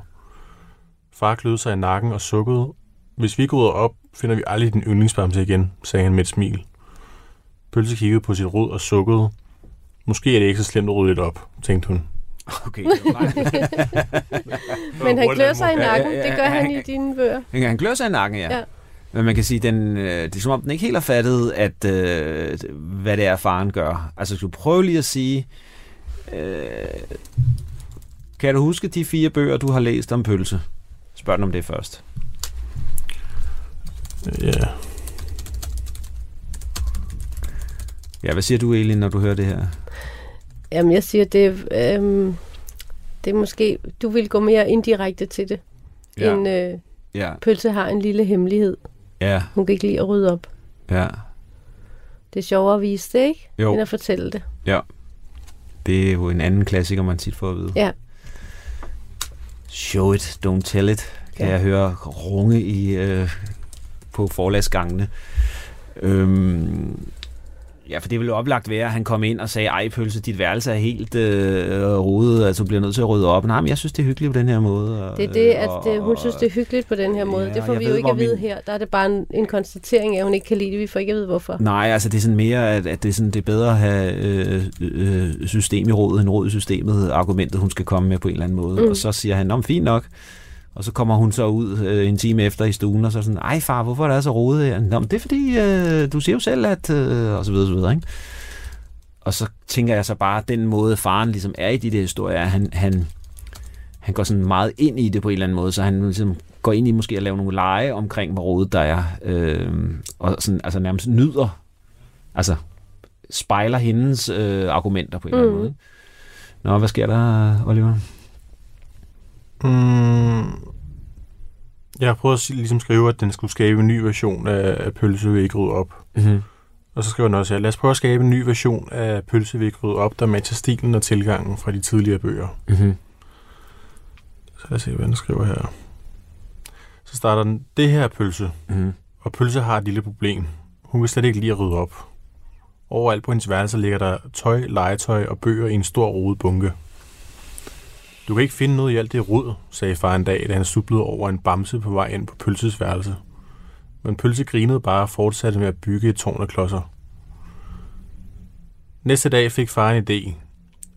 Far kløede sig i nakken og sukkede. Hvis vi ikke rydder op, finder vi aldrig din yndlingsbamse igen, sagde han med et smil. Pølse kiggede på sit rod og sukkede. Måske er det ikke så slemt at rydde lidt op, tænkte hun. okay, Men han klør sig i nakken. Det gør han han- i dine bøger. Han klør sig i nakken, ja. Ja. Men man kan sige, den, øh, det er som om, den ikke helt har fattet, at, øh, hvad det er, faren gør. Altså, skal du prøve lige at sige, øh, kan du huske de fire bøger, du har læst om pølse? Spørg den om det først. Ja, Ja, hvad siger du, Elin, når du hører det her? Jamen, jeg siger, det, øhm, det er måske... Du vil gå mere indirekte til det, ja. end øh, Ja, Pølse har en lille hemmelighed. ja, Hun kan ikke lide at rydde op. ja. Det er sjovere at vise det, ikke? Jo. End at fortælle det. Det er jo en anden klassiker, man tit får at vide. Ja. Show it, don't tell it, kan Ja. ja. jeg høre runge i, øh, på forlagsgangene. Øhm, ja, for det ville oplagt være, at han kom ind og sagde, ej pølse, dit værelse er helt øh, rodet, altså du bliver nødt til at rydde op. Nej, men jeg synes, det er hyggeligt på den her måde. Og, Det er det, at og- det, hun synes, det er hyggeligt på den her måde. Ja, det får vi jeg jo ved, ikke at vide min- her. Der er det bare en, en konstatering af, at hun ikke kan lide det. Vi får ikke at vide, hvorfor. Nej, altså det er sådan mere, at, at det, er sådan, det er bedre at have øh, øh, system i rådet, end råd i systemet, argumentet, hun skal komme med på en eller anden måde. Mm. Og så siger han, om fint nok. Og så kommer hun så ud øh, en time efter i stuen, og så sådan, ej far, hvorfor er der så rodet her? Nå, men det er fordi, øh, du siger jo selv, at... Øh, og så videre, så videre, ikke? Og så tænker jeg så bare, den måde, faren ligesom er i de der historier, han, han, han går sådan meget ind i det på en eller anden måde, så han ligesom går ind i måske at lave nogle lege omkring, hvor rodet der er, øh, og sådan, altså nærmest nyder, altså spejler hendes øh, argumenter på en mm. eller anden Mm. måde. Nå, hvad sker der, Oliver? Mm, jeg har prøvet at ligesom skrive, at den skulle skabe en ny version af, Pølse vil ikke op. Mm-hmm. Og så skriver den også her, lad os prøve at skabe en ny version af Pølse rydde op, der matcher stilen og tilgangen fra de tidligere bøger. Mm-hmm. Så lad os se, hvad den skriver her. Så starter den, det her er Pølse, Mm-hmm. og Pølse har et lille problem. Hun vil slet ikke lide at rydde op. Overalt på hendes værelse ligger der tøj, legetøj og bøger i en stor rodet bunke. Du kan ikke finde noget i alt det rod, sagde far en dag, da han sublede over en bamse på vej ind på Pølses værelse. Men Pølse grinede bare og fortsatte med at bygge et tårn af klodser. Næste dag fik far en idé.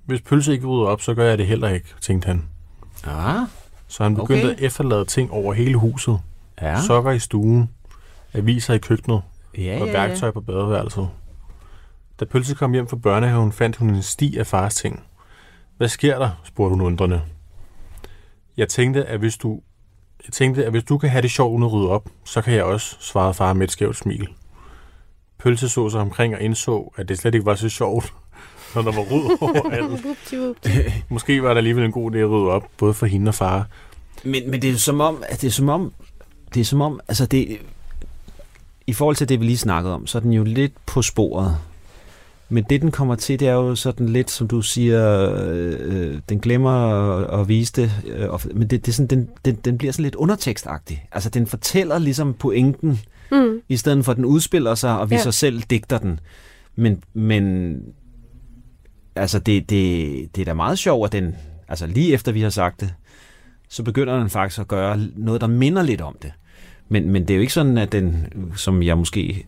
Hvis Pølse ikke rydder op, så gør jeg det heller ikke, tænkte han. Ah, Så han begyndte Okay. at efterlade ting over hele huset. ja. Sokker i stuen, aviser i køkkenet, ja, og værktøj på badeværelset. Da Pølse kom hjem fra børnehaven, fandt hun en sti af fars ting. Hvad sker der? spurgte hun undrende. Jeg tænkte, at hvis du, jeg tænkte, at hvis du kan have det sjovt uden at rydde op, så kan jeg også, svarede far med et skævt smil. pølsesauce omkring og indså, at det slet ikke var så sjovt, når der var rød overalt. Måske var det alligevel en god idé at rydde op, både for hende og far. Men, men det er jo som om, at det er som om, det er som om, altså det, i forhold til det, vi lige snakkede om, så er den jo lidt på sporet. Men det, den kommer til, det er jo sådan lidt, som du siger, øh, øh, den glemmer at, at vise det, øh, og- men det, det er sådan, den, den, den bliver sådan lidt undertekstagtig. Altså, den fortæller ligesom pointen, Mm. i stedet for, at den udspiller sig, og vi ja. så selv digter den. Men, men altså, det, det, det er da meget sjovt, at den, altså lige efter vi har sagt det, så begynder den faktisk at gøre noget, der minder lidt om det. Men, men det er jo ikke sådan, at den, som jeg måske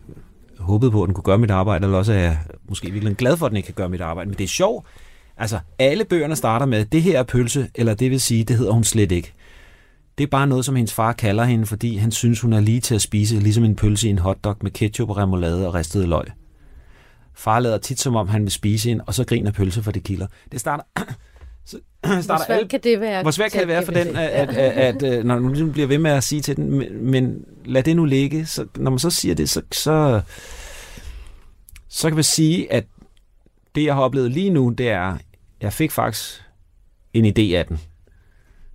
håbet på, at den kunne gøre mit arbejde, eller også er jeg måske virkelig glad for, at den ikke kan gøre mit arbejde. Men det er sjovt. Altså, alle bøgerne starter med, det her er pølse, eller det vil sige, det hedder hun slet ikke. Det er bare noget, som hendes far kalder hende, fordi han synes, hun er lige til at spise, ligesom en pølse i en hotdog med ketchup og remoulade og ristet løg. Far lader tit som om, han vil spise en, og så griner pølse for det kilder. Det starter så Hvor starter alle svært kan det være? hvor svært kan det være for den, at, at, at, at når du ligesom bliver ved med at sige til den, men, men lad det nu ligge, så, når man så siger det, så, så, så kan vi sige, at det, jeg har oplevet lige nu, det er, jeg fik faktisk en idé af den.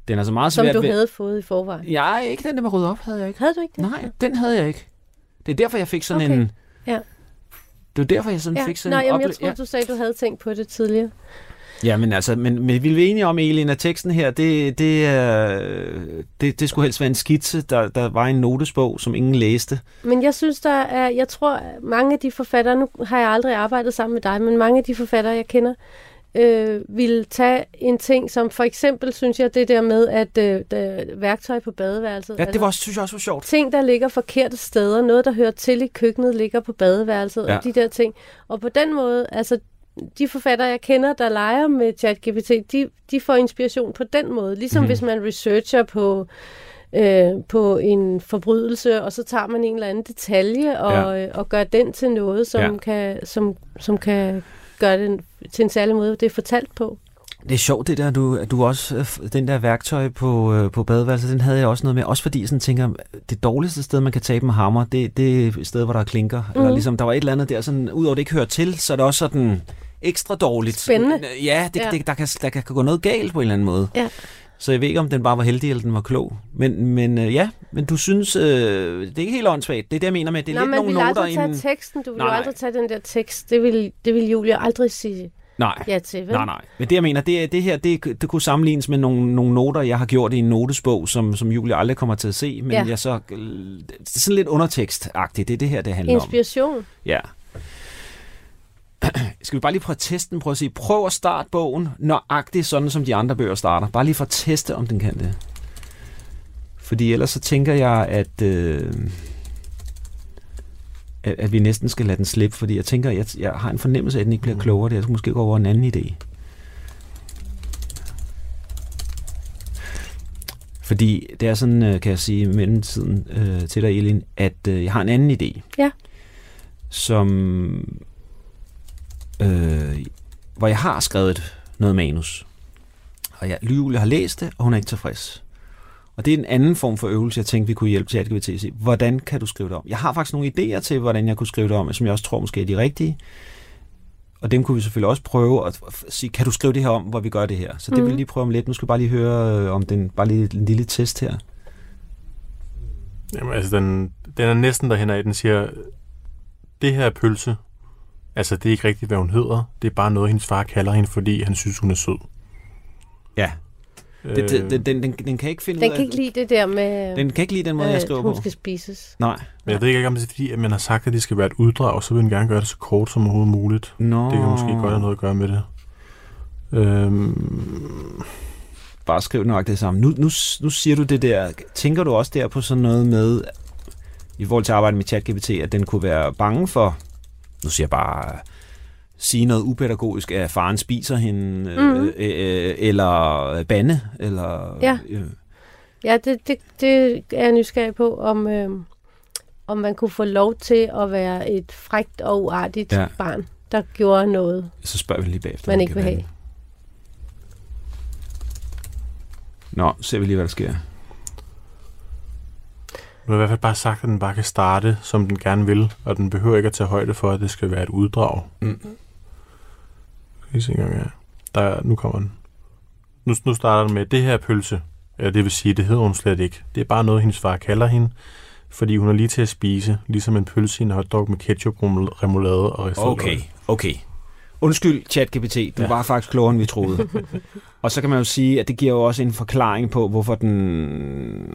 Den er så meget Som svært du ved... havde fået i forvejen. Jeg ikke den der med rydde op, havde jeg ikke. Havde du ikke det? Nej, den havde jeg ikke. Det er derfor, jeg fik sådan Okay. en... Ja. Det var derfor, jeg sådan Ja. fik sådan Nej, en jamen, jeg ople- troede, du sagde, du havde tænkt på det tidligere. Ja, men altså, men, men vi er enige om, Elin, at teksten her, det, det, er, det, det skulle helst være en skitse, der, der var en notesbog, som ingen læste. Men jeg synes, der er, jeg tror, mange af de forfattere, nu har jeg aldrig arbejdet sammen med dig, men mange af de forfattere, jeg kender, øh, vil tage en ting, som for eksempel, synes jeg, det der med, at øh, der, værktøj på badeværelset. Ja, det var, også- synes jeg også var sjovt. ting, der ligger forkerte steder, noget, der hører til i køkkenet, ligger på badeværelset. Ja. og de der ting. Og på den måde, altså, de forfattere, jeg kender, der leger med ChatGPT, de, de får inspiration på den måde. Ligesom mm-hmm. hvis man researcher på, øh, på en forbrydelse, og så tager man en eller anden detalje og, ja. og gør den til noget, som, Ja. kan, som, som kan gøre den til en særlig måde, det er fortalt på. Det er sjovt det der, du, du også, øh, den der værktøj på, øh, på badeværelset, den havde jeg også noget med. Også fordi jeg sådan tænker, det dårligste sted, man kan tabe en hammer, det, det er et sted, hvor der er klinker. Mm. Eller Mhm. ligesom, der var et eller andet der, sådan, udover det ikke hører til, så er det også sådan ekstra dårligt. Spændende. Ja, det, Ja. Det, der, kan, der kan gå noget galt på en eller anden måde. Ja. Så jeg ved ikke, om den bare var heldig, eller den var klog. Men, men øh, ja, men du synes, øh, det er ikke helt åndssvagt. Det er det, jeg mener med, det er Nå, lidt nogle noter aldrig i tage en... teksten, du vil Nej, jo aldrig tage den der tekst. Det vil, det vil Julia aldrig sige Nej. ja til, vel? Nej, nej. Men det, jeg mener, det, det her, det, det kunne sammenlignes med nogle, nogle noter, jeg har gjort i en notesbog, som, som Julie aldrig kommer til at se, men Ja. jeg så... Det er sådan lidt undertekstagtigt, det er det her, det handler om. Inspiration. Ja. Skal vi bare lige prøve at teste den? Prøve at sige, prøv at starte bogen nøjagtigt sådan, som de andre bøger starter. Bare lige for at teste, om den kan det. Fordi ellers så tænker jeg, at, øh, at, at vi næsten skal lade den slippe, fordi jeg tænker, jeg, jeg har en fornemmelse af, at den ikke bliver klogere. Det skulle måske gå over en anden idé. Fordi det er sådan, øh, kan jeg sige, i mellemtiden øh, til dig, Elin, at øh, jeg har en anden idé. Ja. Som... Øh, hvor jeg har skrevet noget manus. Og jeg, Julie har læst det, og hun er ikke tilfreds. Og det er en anden form for øvelse, jeg tænkte, vi kunne hjælpe til at se. Hvordan kan du skrive det om? Jeg har faktisk nogle idéer til, hvordan jeg kunne skrive det om, som jeg også tror måske er de rigtige. Og dem kunne vi selvfølgelig også prøve at sige, kan du skrive det her om, hvor vi gør det her? Så det Mhm. vil vi lige prøve om lidt. Nu skal vi bare lige høre øh, om den, bare lige en lille test her. Jamen, altså, den, den er næsten derhen af, den siger, det her er pølse. Altså, det er ikke rigtigt, hvad hun hedder. Det er bare noget, hendes far kalder hende, fordi han synes, hun er sød. Ja. Det, det, den, den, den, kan ikke finde Den ud kan af... ikke lide det der med, Den kan ikke lide den måde, jeg at skriver hun på. skal spises. Nej. Men jeg ved ikke, om det er fordi, at man har sagt, at det skal være et uddrag, så vil den gerne gøre det så kort som overhovedet muligt. Nå. Det kan måske godt have noget at gøre med det. Øhm, Bare skriv nok det samme. Nu, nu, nu siger du det der. Tænker du også der på sådan noget med, i forhold til at arbejde med ChatGPT, at den kunne være bange for, nu siger jeg bare, sige noget upædagogisk, at faren spiser hende, Mhm. øh, øh, eller bande, eller... Ja. Øh, Ja, det, det, det er jeg nysgerrig på, om, øh, om man kunne få lov til at være et frægt og uartigt Ja. barn, der gjorde noget, så spørger vi lige bagefter. man ikke vil have. Nå, ser vi lige, hvad der sker. Hun har i hvert fald bare sagt, at den bare kan starte, som den gerne vil, og den behøver ikke at tage højde for, at det skal være et uddrag. Mm. I se engang her? Der, nu kommer den. Nu, nu starter den med, det her er pølse. Ja, det vil sige, det hedder hun slet ikke. Det er bare noget, hendes far kalder hende, fordi hun er lige til at spise, ligesom en pølse i en hotdog med ketchup, remoulade og ristet Okay, okay. Undskyld, ChatGPT, du ja. Var faktisk klogere, end vi troede. og så kan man jo sige, at det giver jo også en forklaring på, hvorfor den,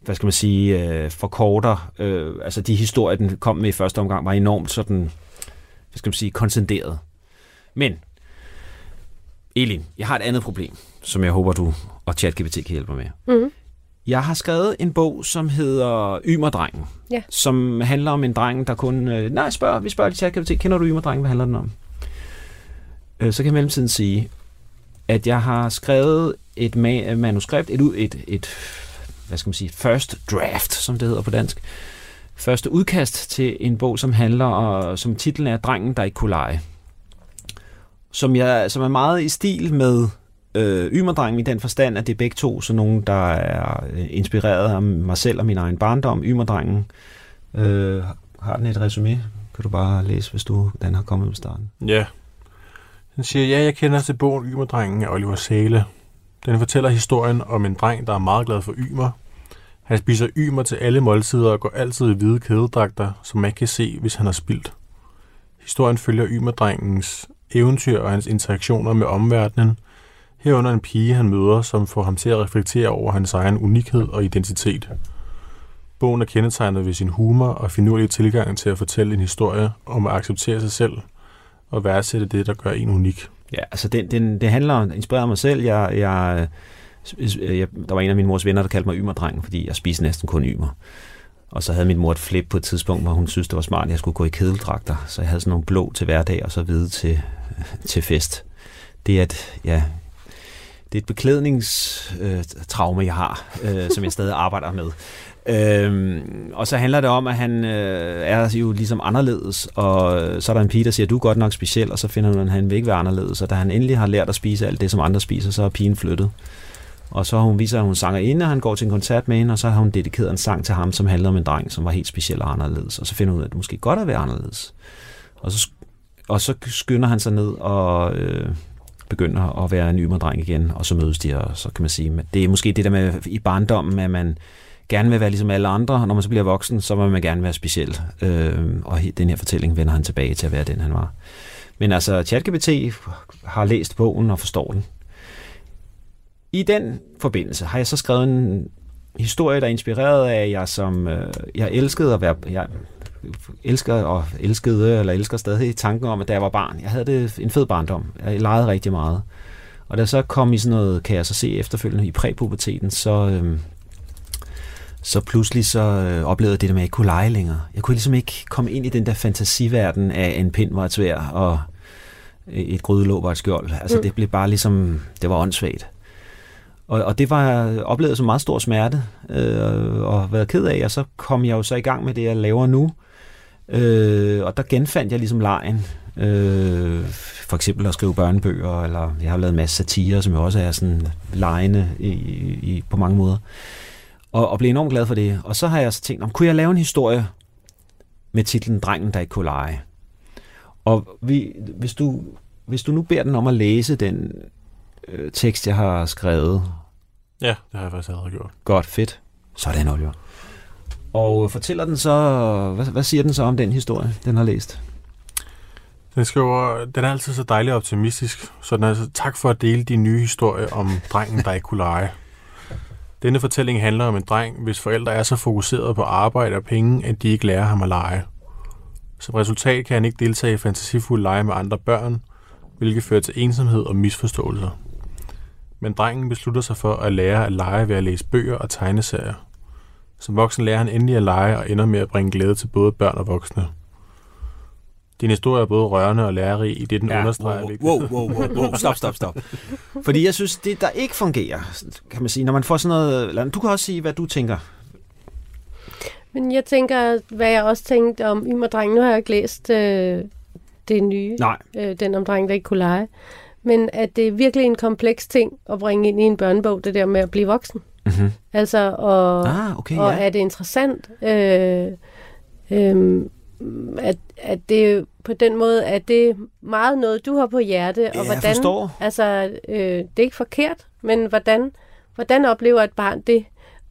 hvad skal man sige, øh, forkorter, øh, altså de historier, den kom med i første omgang, var enormt sådan, hvad skal man sige, koncentreret. Men, Elin, jeg har et andet problem, som jeg håber, du og ChatGPT kan hjælpe mig med. Mm. Jeg har skrevet en bog, som hedder Ymerdrengen. Ja. Som handler om en dreng, der kun... Øh, nej, spørg, vi spørger lige ChatGPT. Kender du Ymerdrengen? Hvad handler den om? Øh, så kan jeg mellemtiden sige, at jeg har skrevet et ma- manuskript, et, ud- et, et, hvad skal man sige, first draft, som det hedder på dansk. Første udkast til en bog, som handler, og som titlen er Drengen, der ikke kunne lege. Som, jeg, som er meget i stil med øh, Ymerdrengen i den forstand, at det er begge to sådan nogen, der er øh, inspireret af mig selv og min egen barndom. Ymerdrengen øh, har den et resume. Kan du bare læse, hvis du den har kommet med starten. Ja. Den siger, ja, jeg kender til bogen Ymerdrengen af Oliver Sæle. Den fortæller historien om en dreng, der er meget glad for ymer. Han spiser ymer til alle måltider og går altid i hvide kædedragter, som man kan se, hvis han har spildt. Historien følger ymerdrengens eventyr og hans interaktioner med omverdenen, herunder en pige, han møder, som får ham til at reflektere over hans egen unikhed og identitet. Bogen er kendetegnet ved sin humor og finurlige tilgang til at fortælle en historie om at acceptere sig selv og værdsætte det, der gør en unik. Ja, altså den, den, det handler inspireret af mig selv. Jeg, jeg, øh, jeg, der var en af min mors venner, der kaldte mig ymerdrengen, fordi jeg spiste næsten kun ymer. Og så havde min mor et flip på et tidspunkt, hvor hun synes, det var smart, at jeg skulle gå i kedeldragter. Så jeg havde sådan nogle blå til hverdag, og så hvide til, til fest. Det er et, ja, det er et beklædningstraume, øh, jeg har, øh, som jeg stadig arbejder med. Øhm, og så handler det om, at han øh, er jo ligesom anderledes, og så er der en pige, der siger, du er godt nok speciel, og så finder hun, at han vil ikke være anderledes. Og da han endelig har lært at spise alt det, som andre spiser, så er pigen flyttet. Og så har hun viser, at hun sanger inde, og han går til en koncert med hende, og så har hun dedikeret en sang til ham, som handler om en dreng, som var helt speciel og anderledes. Og så finder hun ud af, at det måske godt at være anderledes. Og så, og så skynder han sig ned og øh, begynder at være en ymerdreng igen, og så mødes de, og så kan man sige, at det er måske det der med i barndommen, at man gerne vil være ligesom alle andre, og når man så bliver voksen, så vil man gerne være speciel. Øh, og den her fortælling vender han tilbage til at være den, han var. Men altså, ChatGPT har læst bogen og forstår den. I den forbindelse har jeg så skrevet en historie, der er inspireret af, at jeg som øh, jeg elskede at være, jeg elsker og elskede, eller elsker stadig tanken om, at da jeg var barn, jeg havde det en fed barndom. Jeg legede rigtig meget. Og da jeg så kom i sådan noget, kan jeg så se efterfølgende i præpuberteten, så, øh, så pludselig så øh, oplevede jeg det der med, at jeg ikke kunne lege længere. Jeg kunne ligesom ikke komme ind i den der fantasiverden af en pind var et svær, og et grydelåg var et skjold. Altså Mm. det blev bare ligesom, det var åndssvagt. Og, og det var jeg oplevet som meget stor smerte, øh, og været ked af, og så kom jeg jo så i gang med det, jeg laver nu. Øh, og der genfandt jeg ligesom lejen. Øh, for eksempel at skrive børnebøger, eller jeg har lavet en masse satire, som jo også er sådan lejende i, i, på mange måder. Og, og blev enormt glad for det. Og så har jeg så tænkt, om kunne jeg lave en historie med titlen Drengen, der ikke kunne lege? Og vi, hvis, du, hvis du nu beder den om at læse den øh, tekst, jeg har skrevet, Ja, det har jeg faktisk allerede gjort. godt, fedt, sådan Oliver. Og fortæller den så, hvad, hvad siger den så om den historie, den har læst? Den skriver, den er altid så dejlig optimistisk, så den er altså, tak for at dele din nye historie om drengen, der ikke kunne lege. Denne fortælling handler om en dreng, hvis forældre er så fokuseret på arbejde og penge, at de ikke lærer ham at lege. Som resultat kan han ikke deltage i fantasifuld lege med andre børn, hvilket fører til ensomhed og misforståelser. Men drengen beslutter sig for at lære at lege ved at læse bøger og tegneserier. Som voksen lærer han endelig at lege og ender med at bringe glæde til både børn og voksne. Din historie er både rørende og lærerig i det, den ja, understreger. wow, wow, wow, wow, wow, stop, stop, stop. Fordi jeg synes, det der ikke fungerer, kan man sige, når man får sådan noget, eller du kan også sige, hvad du tænker. Men jeg tænker, hvad jeg også tænkte om Ymerdrengen. Nu har jeg ikke læst øh, det nye, Nej, øh, den om drengen, der ikke kunne lege. Men at det er virkelig en kompleks ting at bringe ind i en børnebog, det der med at blive voksen. Mm-hmm. Altså, og, Ah, okay, og ja. er det interessant? Øh, øh, at, at det på den måde, at det er meget noget, du har på hjerte, og Ja, hvordan, forstår. altså, øh, det er ikke forkert, men hvordan, hvordan oplever et barn det,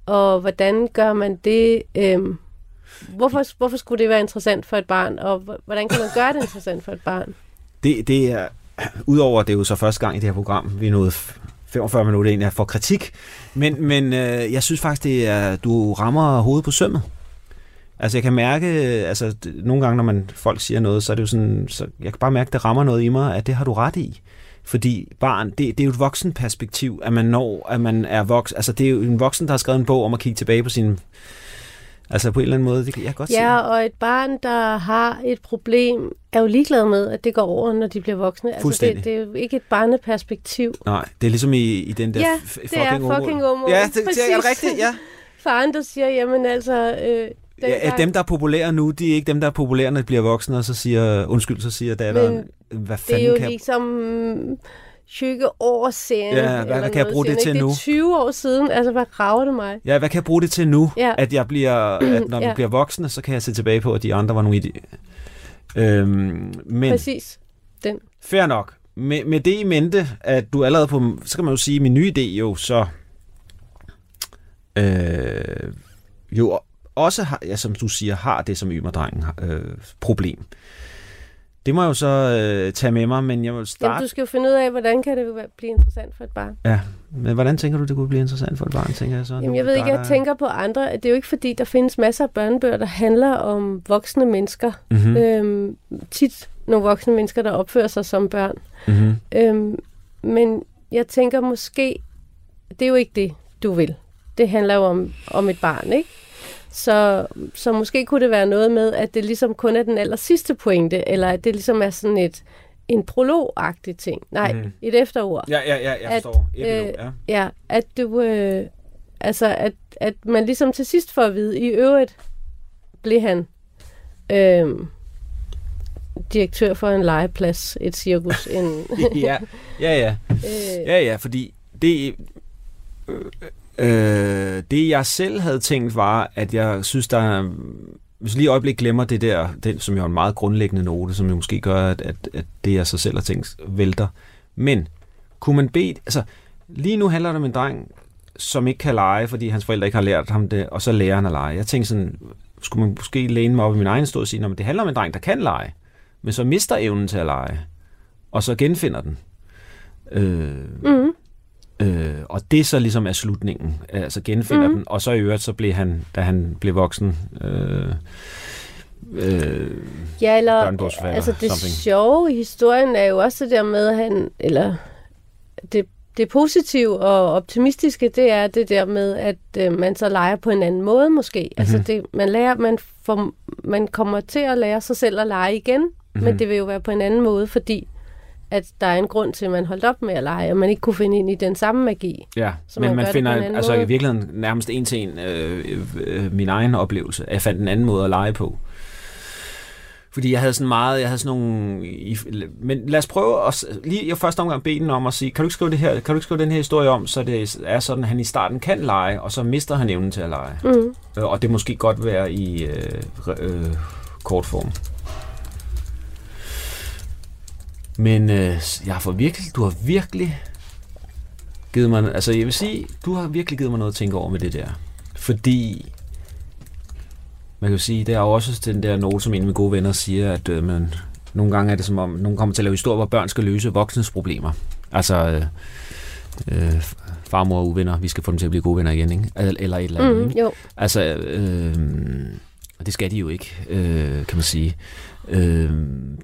og hvordan gør man det, øh, hvorfor, hvorfor skulle det være interessant for et barn, og hvordan kan man gøre det interessant for et barn? Det, det er, udover at det er jo så første gang i det her program, vi er nået 45 minutter ind, jeg får kritik, men, men øh, jeg synes faktisk, det er, du rammer hovedet på sømmet. Altså jeg kan mærke, altså nogle gange, når man folk siger noget, så er det jo sådan, så jeg kan bare mærke, det rammer noget i mig, at det har du ret i. Fordi barn, det, det er jo et voksenperspektiv, at man når, at man er voksen. Altså det er jo en voksen, der har skrevet en bog om at kigge tilbage på sin... Altså på en eller anden måde, det kan jeg godt se. Ja, og et barn, der har et problem, er jo ligeglad med, at det går over, når de bliver voksne. Altså, det, det er jo ikke et barneperspektiv. Nej, det er ligesom i, i den der Ja, f- det er fucking homo. Ja, det, det er rigtigt, ja. Faren, der siger, jamen altså... Øh, ja. At dem, der er populære nu, de er ikke dem, der er populære, når de bliver voksne, og så siger, undskyld, så siger datteren, hvad det fanden er jo kan ligesom 20 år siden. Ja, hvad- hvad kan jeg bruge det til ikke? nu? Det er 20 år siden. Altså, hvad rager det mig? Ja, hvad kan jeg bruge det til nu? Ja. At jeg bliver, at når vi Ja. bliver voksne, så kan jeg se tilbage på, at de andre var nogle idioter. Øhm, men Præcis. Den. fair nok. Med, med det i mente, at du allerede på, så kan man jo sige, at min nye idé jo så, øh, jo også har, ja, som du siger, har det som ymerdrengen øh, problem. Det må jeg jo så øh, tage med mig, men jeg vil Jamen, starte... du skal jo finde ud af, hvordan kan det blive interessant for et barn. Ja, men hvordan tænker du, det kunne blive interessant for et barn, tænker jeg så? Jamen, jeg ved ikke, jeg tænker på andre. Det er jo ikke fordi, der findes masser af børnebøger, der handler om voksne mennesker. Mhm, Mm. Øhm, tit nogle voksne mennesker, der opfører sig som børn. mhm. Øhm, men jeg tænker måske, det er jo ikke det, du vil. Det handler jo om, om et barn, ikke? Så, så måske kunne det være noget med, at det ligesom kun er den aller sidste pointe, eller at det ligesom er sådan et en prolog-agtig ting. Nej, mm. et efterord. Ja, ja, ja, jeg At, forstår. Epilog, øh, ja. Ja, at du... Øh, altså, at, at man ligesom til sidst får at vide, i øvrigt blev han øh, direktør for en legeplads, et cirkus, en... ja, ja, ja. øh, Ja, ja, fordi det, øh, øh, det jeg selv havde tænkt var, at jeg synes, der hvis lige et øjeblik glemmer det der, det, som jo er en meget grundlæggende note, som jo måske gør, at, at, at det jeg så selv har tænkt vælter. Men kunne man bede, altså lige nu handler det om en dreng, som ikke kan lege, fordi hans forældre ikke har lært ham det, og så lærer han at lege. Jeg tænkte sådan, skulle man måske læne mig op i min egen stod og sige, at det handler om en dreng, der kan lege, men så mister evnen til at lege, og så genfinder den. Øh, mm, Øh, og det så ligesom er slutningen, altså genfinder Mhm. mm. den, og så i øvrigt, så blev han, da han blev voksen, øh, øh, ja, eller... Altså, det something. sjove i historien er jo også det der med, at han... Eller det, det positive og optimistiske, det er det der med, at øh, man så leger på en anden måde måske. Mm-hmm. Altså, det, man, lærer, man, får, man kommer til at lære sig selv at lege igen, mm-hmm. men det vil jo være på en anden måde, fordi at der er en grund til, at man holdt op med at lege, og man ikke kunne finde ind i den samme magi. Ja, Så men man man, finder en altså måde. i virkeligheden nærmest en til en øh, øh, øh, min egen oplevelse. Jeg fandt en anden måde at lege på. Fordi jeg havde sådan meget, jeg havde sådan nogle... I, men lad os prøve at lige i første omgang bede den om at sige, kan du ikke skrive det her, kan du ikke skrive den her historie om, så det er sådan, at han i starten kan lege, og så mister han evnen til at lege. Mm. Og det måske godt være i øh, øh, kort form. Men øh, jeg har fået virkelig, du har virkelig givet mig, altså jeg vil sige, du har virkelig givet mig noget at tænke over med det der. Fordi, man kan jo sige, det er jo også den der note, som en af mine gode venner siger, at øh, man, nogle gange er det som om, nogen kommer til at lave historier, hvor børn skal løse voksnes problemer. Altså, øh, øh, farmor og uvenner, vi skal få dem til at blive gode venner igen, ikke? Eller, eller et eller andet, Mm, ikke? jo. Altså, øh, og det skal de jo ikke, øh, kan man sige. Øh,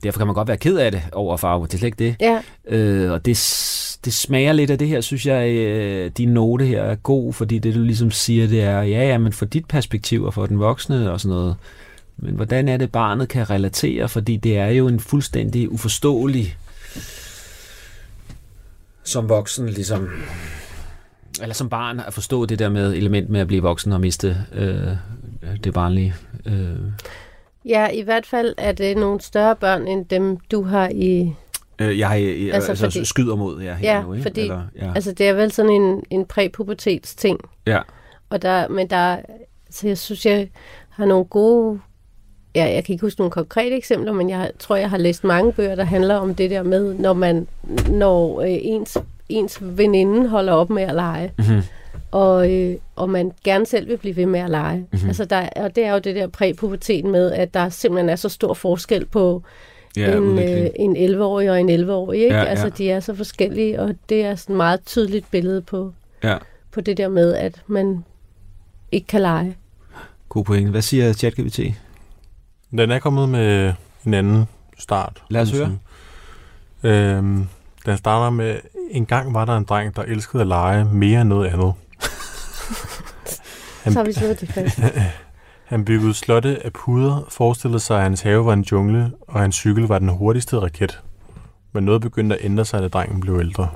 derfor kan man godt være ked af det over farve, det er slet ikke det. Ja, Øh, og det, det smager lidt af det her, synes jeg, øh, din note her er god, fordi det du ligesom siger, det er, ja, ja, men for dit perspektiv og for den voksne og sådan noget, men hvordan er det, barnet kan relatere, fordi det er jo en fuldstændig uforståelig som voksen, ligesom, eller som barn, at forstå det der med element med at blive voksen og miste øh, det barnlige. Øh, ja, i hvert fald er det nogle større børn, end dem, du har i, Øh, jeg, jeg, jeg Altså, altså, fordi- skyder mod jer her Ja, nu, ikke? fordi- Eller, ja. Altså, det er vel sådan en, en præpubertets ting. ja. Og der, men der, så jeg synes, jeg har nogle gode, ja, jeg kan ikke huske nogle konkrete eksempler, men jeg tror, jeg har læst mange bøger, der handler om det der med, når man, når øh, ens, ens veninde holder op med at lege, Mm-hmm. Og, øh, og man gerne selv vil blive ved med at lege. Mhm. Mm-hmm. Altså der, og det er jo det der præpuberteten med, at der simpelthen er så stor forskel på Ja, en, øh, en 11-årig og en 11-årig. Ikke? Ja, altså ja. de er så forskellige, og det er sådan et meget tydeligt billede på, Ja, på det der med, at man ikke kan lege. god point. Hvad siger ChatGPT? Den er kommet med en anden start. Lad os høre. Øhm, den starter med, en gang var der en dreng, der elskede at lege mere end noget andet. Så har vi slået det fast. Han byggede slotte af puder, forestillede sig, at hans have var en jungle, og hans cykel var den hurtigste raket. Men noget begyndte at ændre sig, da drengen blev ældre.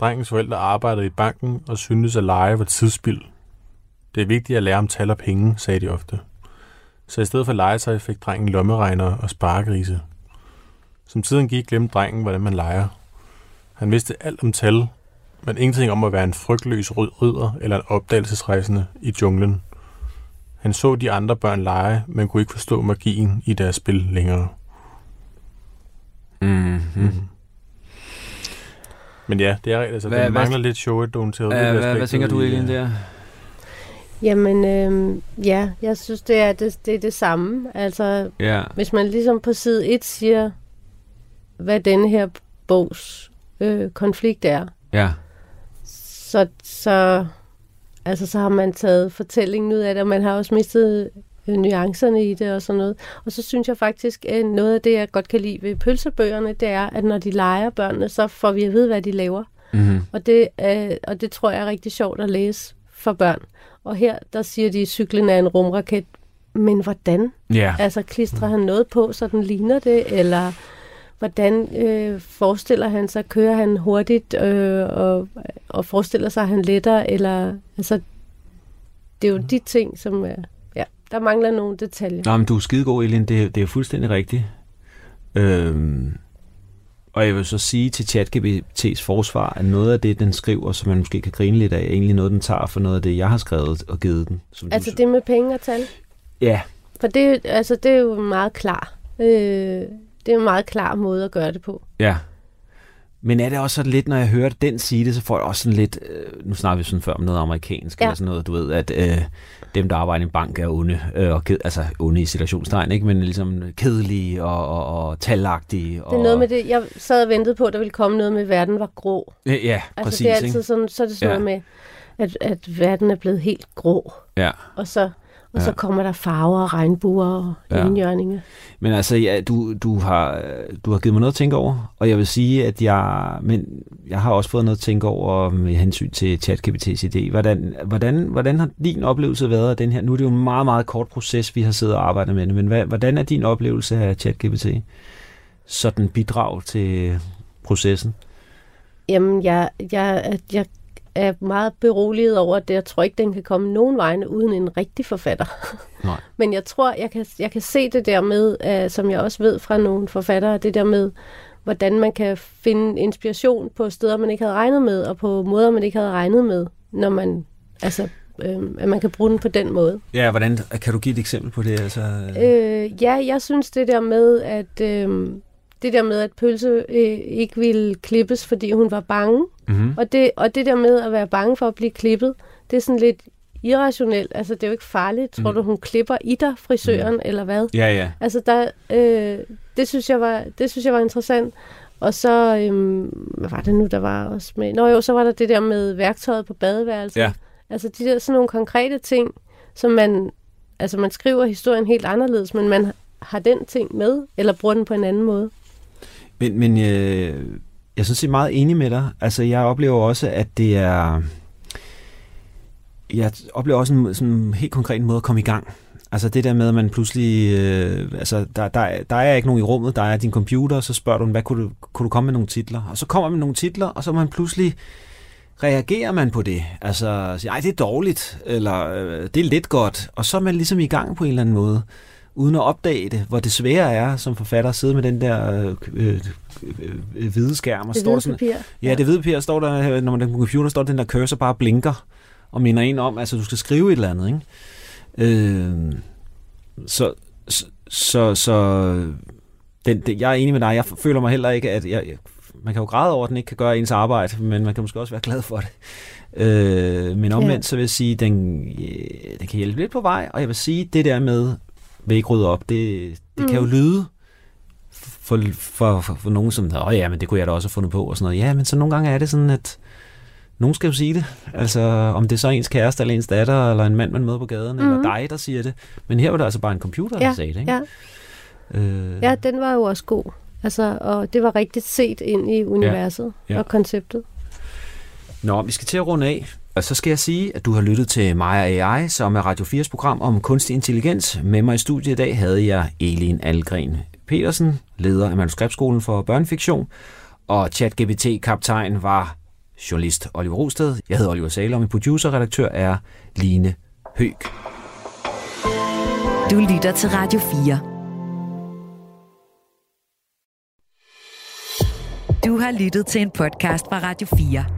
Drengens forældre arbejdede i banken og syntes, at lege var tidsspild. Det er vigtigt at lære om tal og penge, sagde de ofte. Så i stedet for legetøj fik drengen lommeregner og sparegrise. Som tiden gik, glemte drengen, hvordan man leger. Han vidste alt om tal, men ingenting om at være en frygtløs rød ridder eller en opdagelsesrejsende i junglen. Han så de andre børn lege, men kunne ikke forstå magien i deres spil længere. Mm-hmm. Mm. Men ja, det er altså, Hvad- hvad, den hvad- mangler lidt show it, don't tell. Det hvad, aspektet hvad tænker du, Elin, der? Jamen, øh, ja, jeg synes, det er det, det er det samme. Altså, Ja. hvis man ligesom på side 1 siger, hvad denne her bogs øh, konflikt er, Ja. Så, så, altså, så har man taget fortællingen ud af det, og man har også mistet øh, nuancerne i det og sådan noget. Og så synes jeg faktisk, at noget af det, jeg godt kan lide ved pølsebøgerne, det er, at når de leger børnene, så får vi at vide, hvad de laver. Mm-hmm. Og det, øh, og det tror jeg er rigtig sjovt at læse for børn. Og her, der siger de, at cyklen er en rumraket. Men hvordan? Ja. Altså, klistrer han noget på, så den ligner det? Eller hvordan øh, forestiller han sig, kører han hurtigt øh, og, og forestiller sig, at han letter? Eller, altså, det er jo de ting, som er... Ja, der mangler nogle detaljer. Nå, men du er skidegod, Elin. Det, det er fuldstændig rigtigt. Øhm, og jeg vil så sige til ChatGPT's forsvar, at noget af det, den skriver, som man måske kan grine lidt af, er egentlig noget, den tager for noget af det, jeg har skrevet og givet den. Som Altså du, det med penge og tal. Ja, For det, altså, det er jo meget klar. Øh, det er en meget klar måde at gøre det på. ja. Men er det også sådan lidt, når jeg hører den sige det, så får jeg også sådan lidt, øh, nu snakker vi sådan før om noget amerikansk, Ja. eller sådan noget, du ved, at øh, dem, der arbejder i en bank, er onde, øh, og ked, altså onde i situationstegn, ikke? men ligesom kedelige og, og, og talagtige. Og, Det er noget med det, jeg sad og ventede på, at der ville komme noget med, at verden var grå. Ja, ja Altså præcis. det er altid ikke? sådan, så er det sådan Ja. noget med, at, at verden er blevet helt grå. Ja. Og så, og så kommer der farver og regnbuer og Ja. enhjørninger. Men altså, ja, du, du, har, du har givet mig noget at tænke over, og jeg vil sige, at jeg, men jeg har også fået noget at tænke over med hensyn til ChatGPT's idé. Hvordan, hvordan, hvordan har din oplevelse været af den her? Nu er det jo en meget, meget kort proces, vi har siddet og arbejdet med det, men hvad, hvordan er din oplevelse af ChatGPT? Sådan bidrag til processen? Jamen, jeg, jeg, jeg er meget beroliget over, at jeg tror ikke, den kan komme nogen vegne uden en rigtig forfatter. Nej. Men jeg tror, jeg kan, jeg kan se det der med, uh, som jeg også ved fra nogle forfattere, det der med, hvordan man kan finde inspiration på steder, man ikke havde regnet med, og på måder, man ikke havde regnet med, når man, altså, øh, at man kan bruge den på den måde. Ja, hvordan, kan du give et eksempel på det? Altså, Øh, ja, jeg synes det der med, at øh, det der med, at Pølse øh, ikke ville klippes, fordi hun var bange, mm-hmm. og det, og det der med at være bange for at blive klippet, det er sådan lidt irrationelt. Altså, det er jo ikke farligt. Tror Mm. du, hun klipper i dig, frisøren, mm. eller hvad? Ja, ja. Altså, der, øh, det, synes jeg var, det synes jeg var interessant. Og så, øh, hvad var det nu, der var også med? Nå jo, så var der det der med værktøjet på badeværelset. Ja. Altså, de der sådan nogle konkrete ting, som man, altså man skriver historien helt anderledes, men man har den ting med, eller bruger den på en anden måde. Men, men øh, jeg er sådan set meget enig med dig. Altså, jeg oplever også, at det er... Jeg oplever også en sådan helt konkret måde at komme i gang. Altså det der med, at man pludselig... Øh, altså, der, der, der er ikke nogen i rummet, der er din computer, og så spørger du, hvad kunne du, kunne du komme med nogle titler? Og så kommer man med nogle titler, og så man pludselig reagerer man på det. Altså, siger, ej, det er dårligt, eller øh, det er lidt godt. Og så er man ligesom i gang på en eller anden måde uden at opdage det, hvor det svære er som forfatter at sidde med den der øh, øh, øh, hvide skærm. Og Det står hvide sådan, papir. Ja, det hvide papir står der, når man er på computer, står den der cursor bare blinker og minder en om, altså du skal skrive et eller andet, ikke? Øh, så, så, så, så den, det, jeg er enig med dig, jeg føler mig heller ikke, at jeg, jeg, man kan jo græde over, at den ikke kan gøre ens arbejde, men man kan måske også være glad for det. Øh, men omvendt, Ja. så vil jeg sige, den, øh, den kan hjælpe lidt på vej, og jeg vil sige, det der med, vil ikke rydde op, det, det mm. kan jo lyde for, for, for, for nogen, som, åh ja, men det kunne jeg da også have fundet på, og sådan noget. Ja, men så nogle gange er det sådan, at nogen skal jo sige det. Altså, om det er så ens kæreste, eller ens datter, eller en mand, man møder på gaden, mm-hmm. eller dig, der siger det. Men her var det altså bare en computer, der Ja, sagde det, ikke? ja. Øh, ja, den var jo også god. Altså, og det var rigtigt set ind i universet Ja. ja. og konceptet. Nå, vi skal til at runde af. Og så skal jeg sige, at du har lyttet til Maja AI, som er Radio 4's program om kunstig intelligens. Med mig i studiet i dag havde jeg Elin Algren Petersen, leder af Manuskriptskolen for Børnefiktion. Og ChatGPT-kaptajn var journalist Oliver Rosted. Jeg hedder Oliver Saler, og min producer-redaktør er Line Høg. Du lytter til Radio 4. Du har lyttet til en podcast fra Radio 4.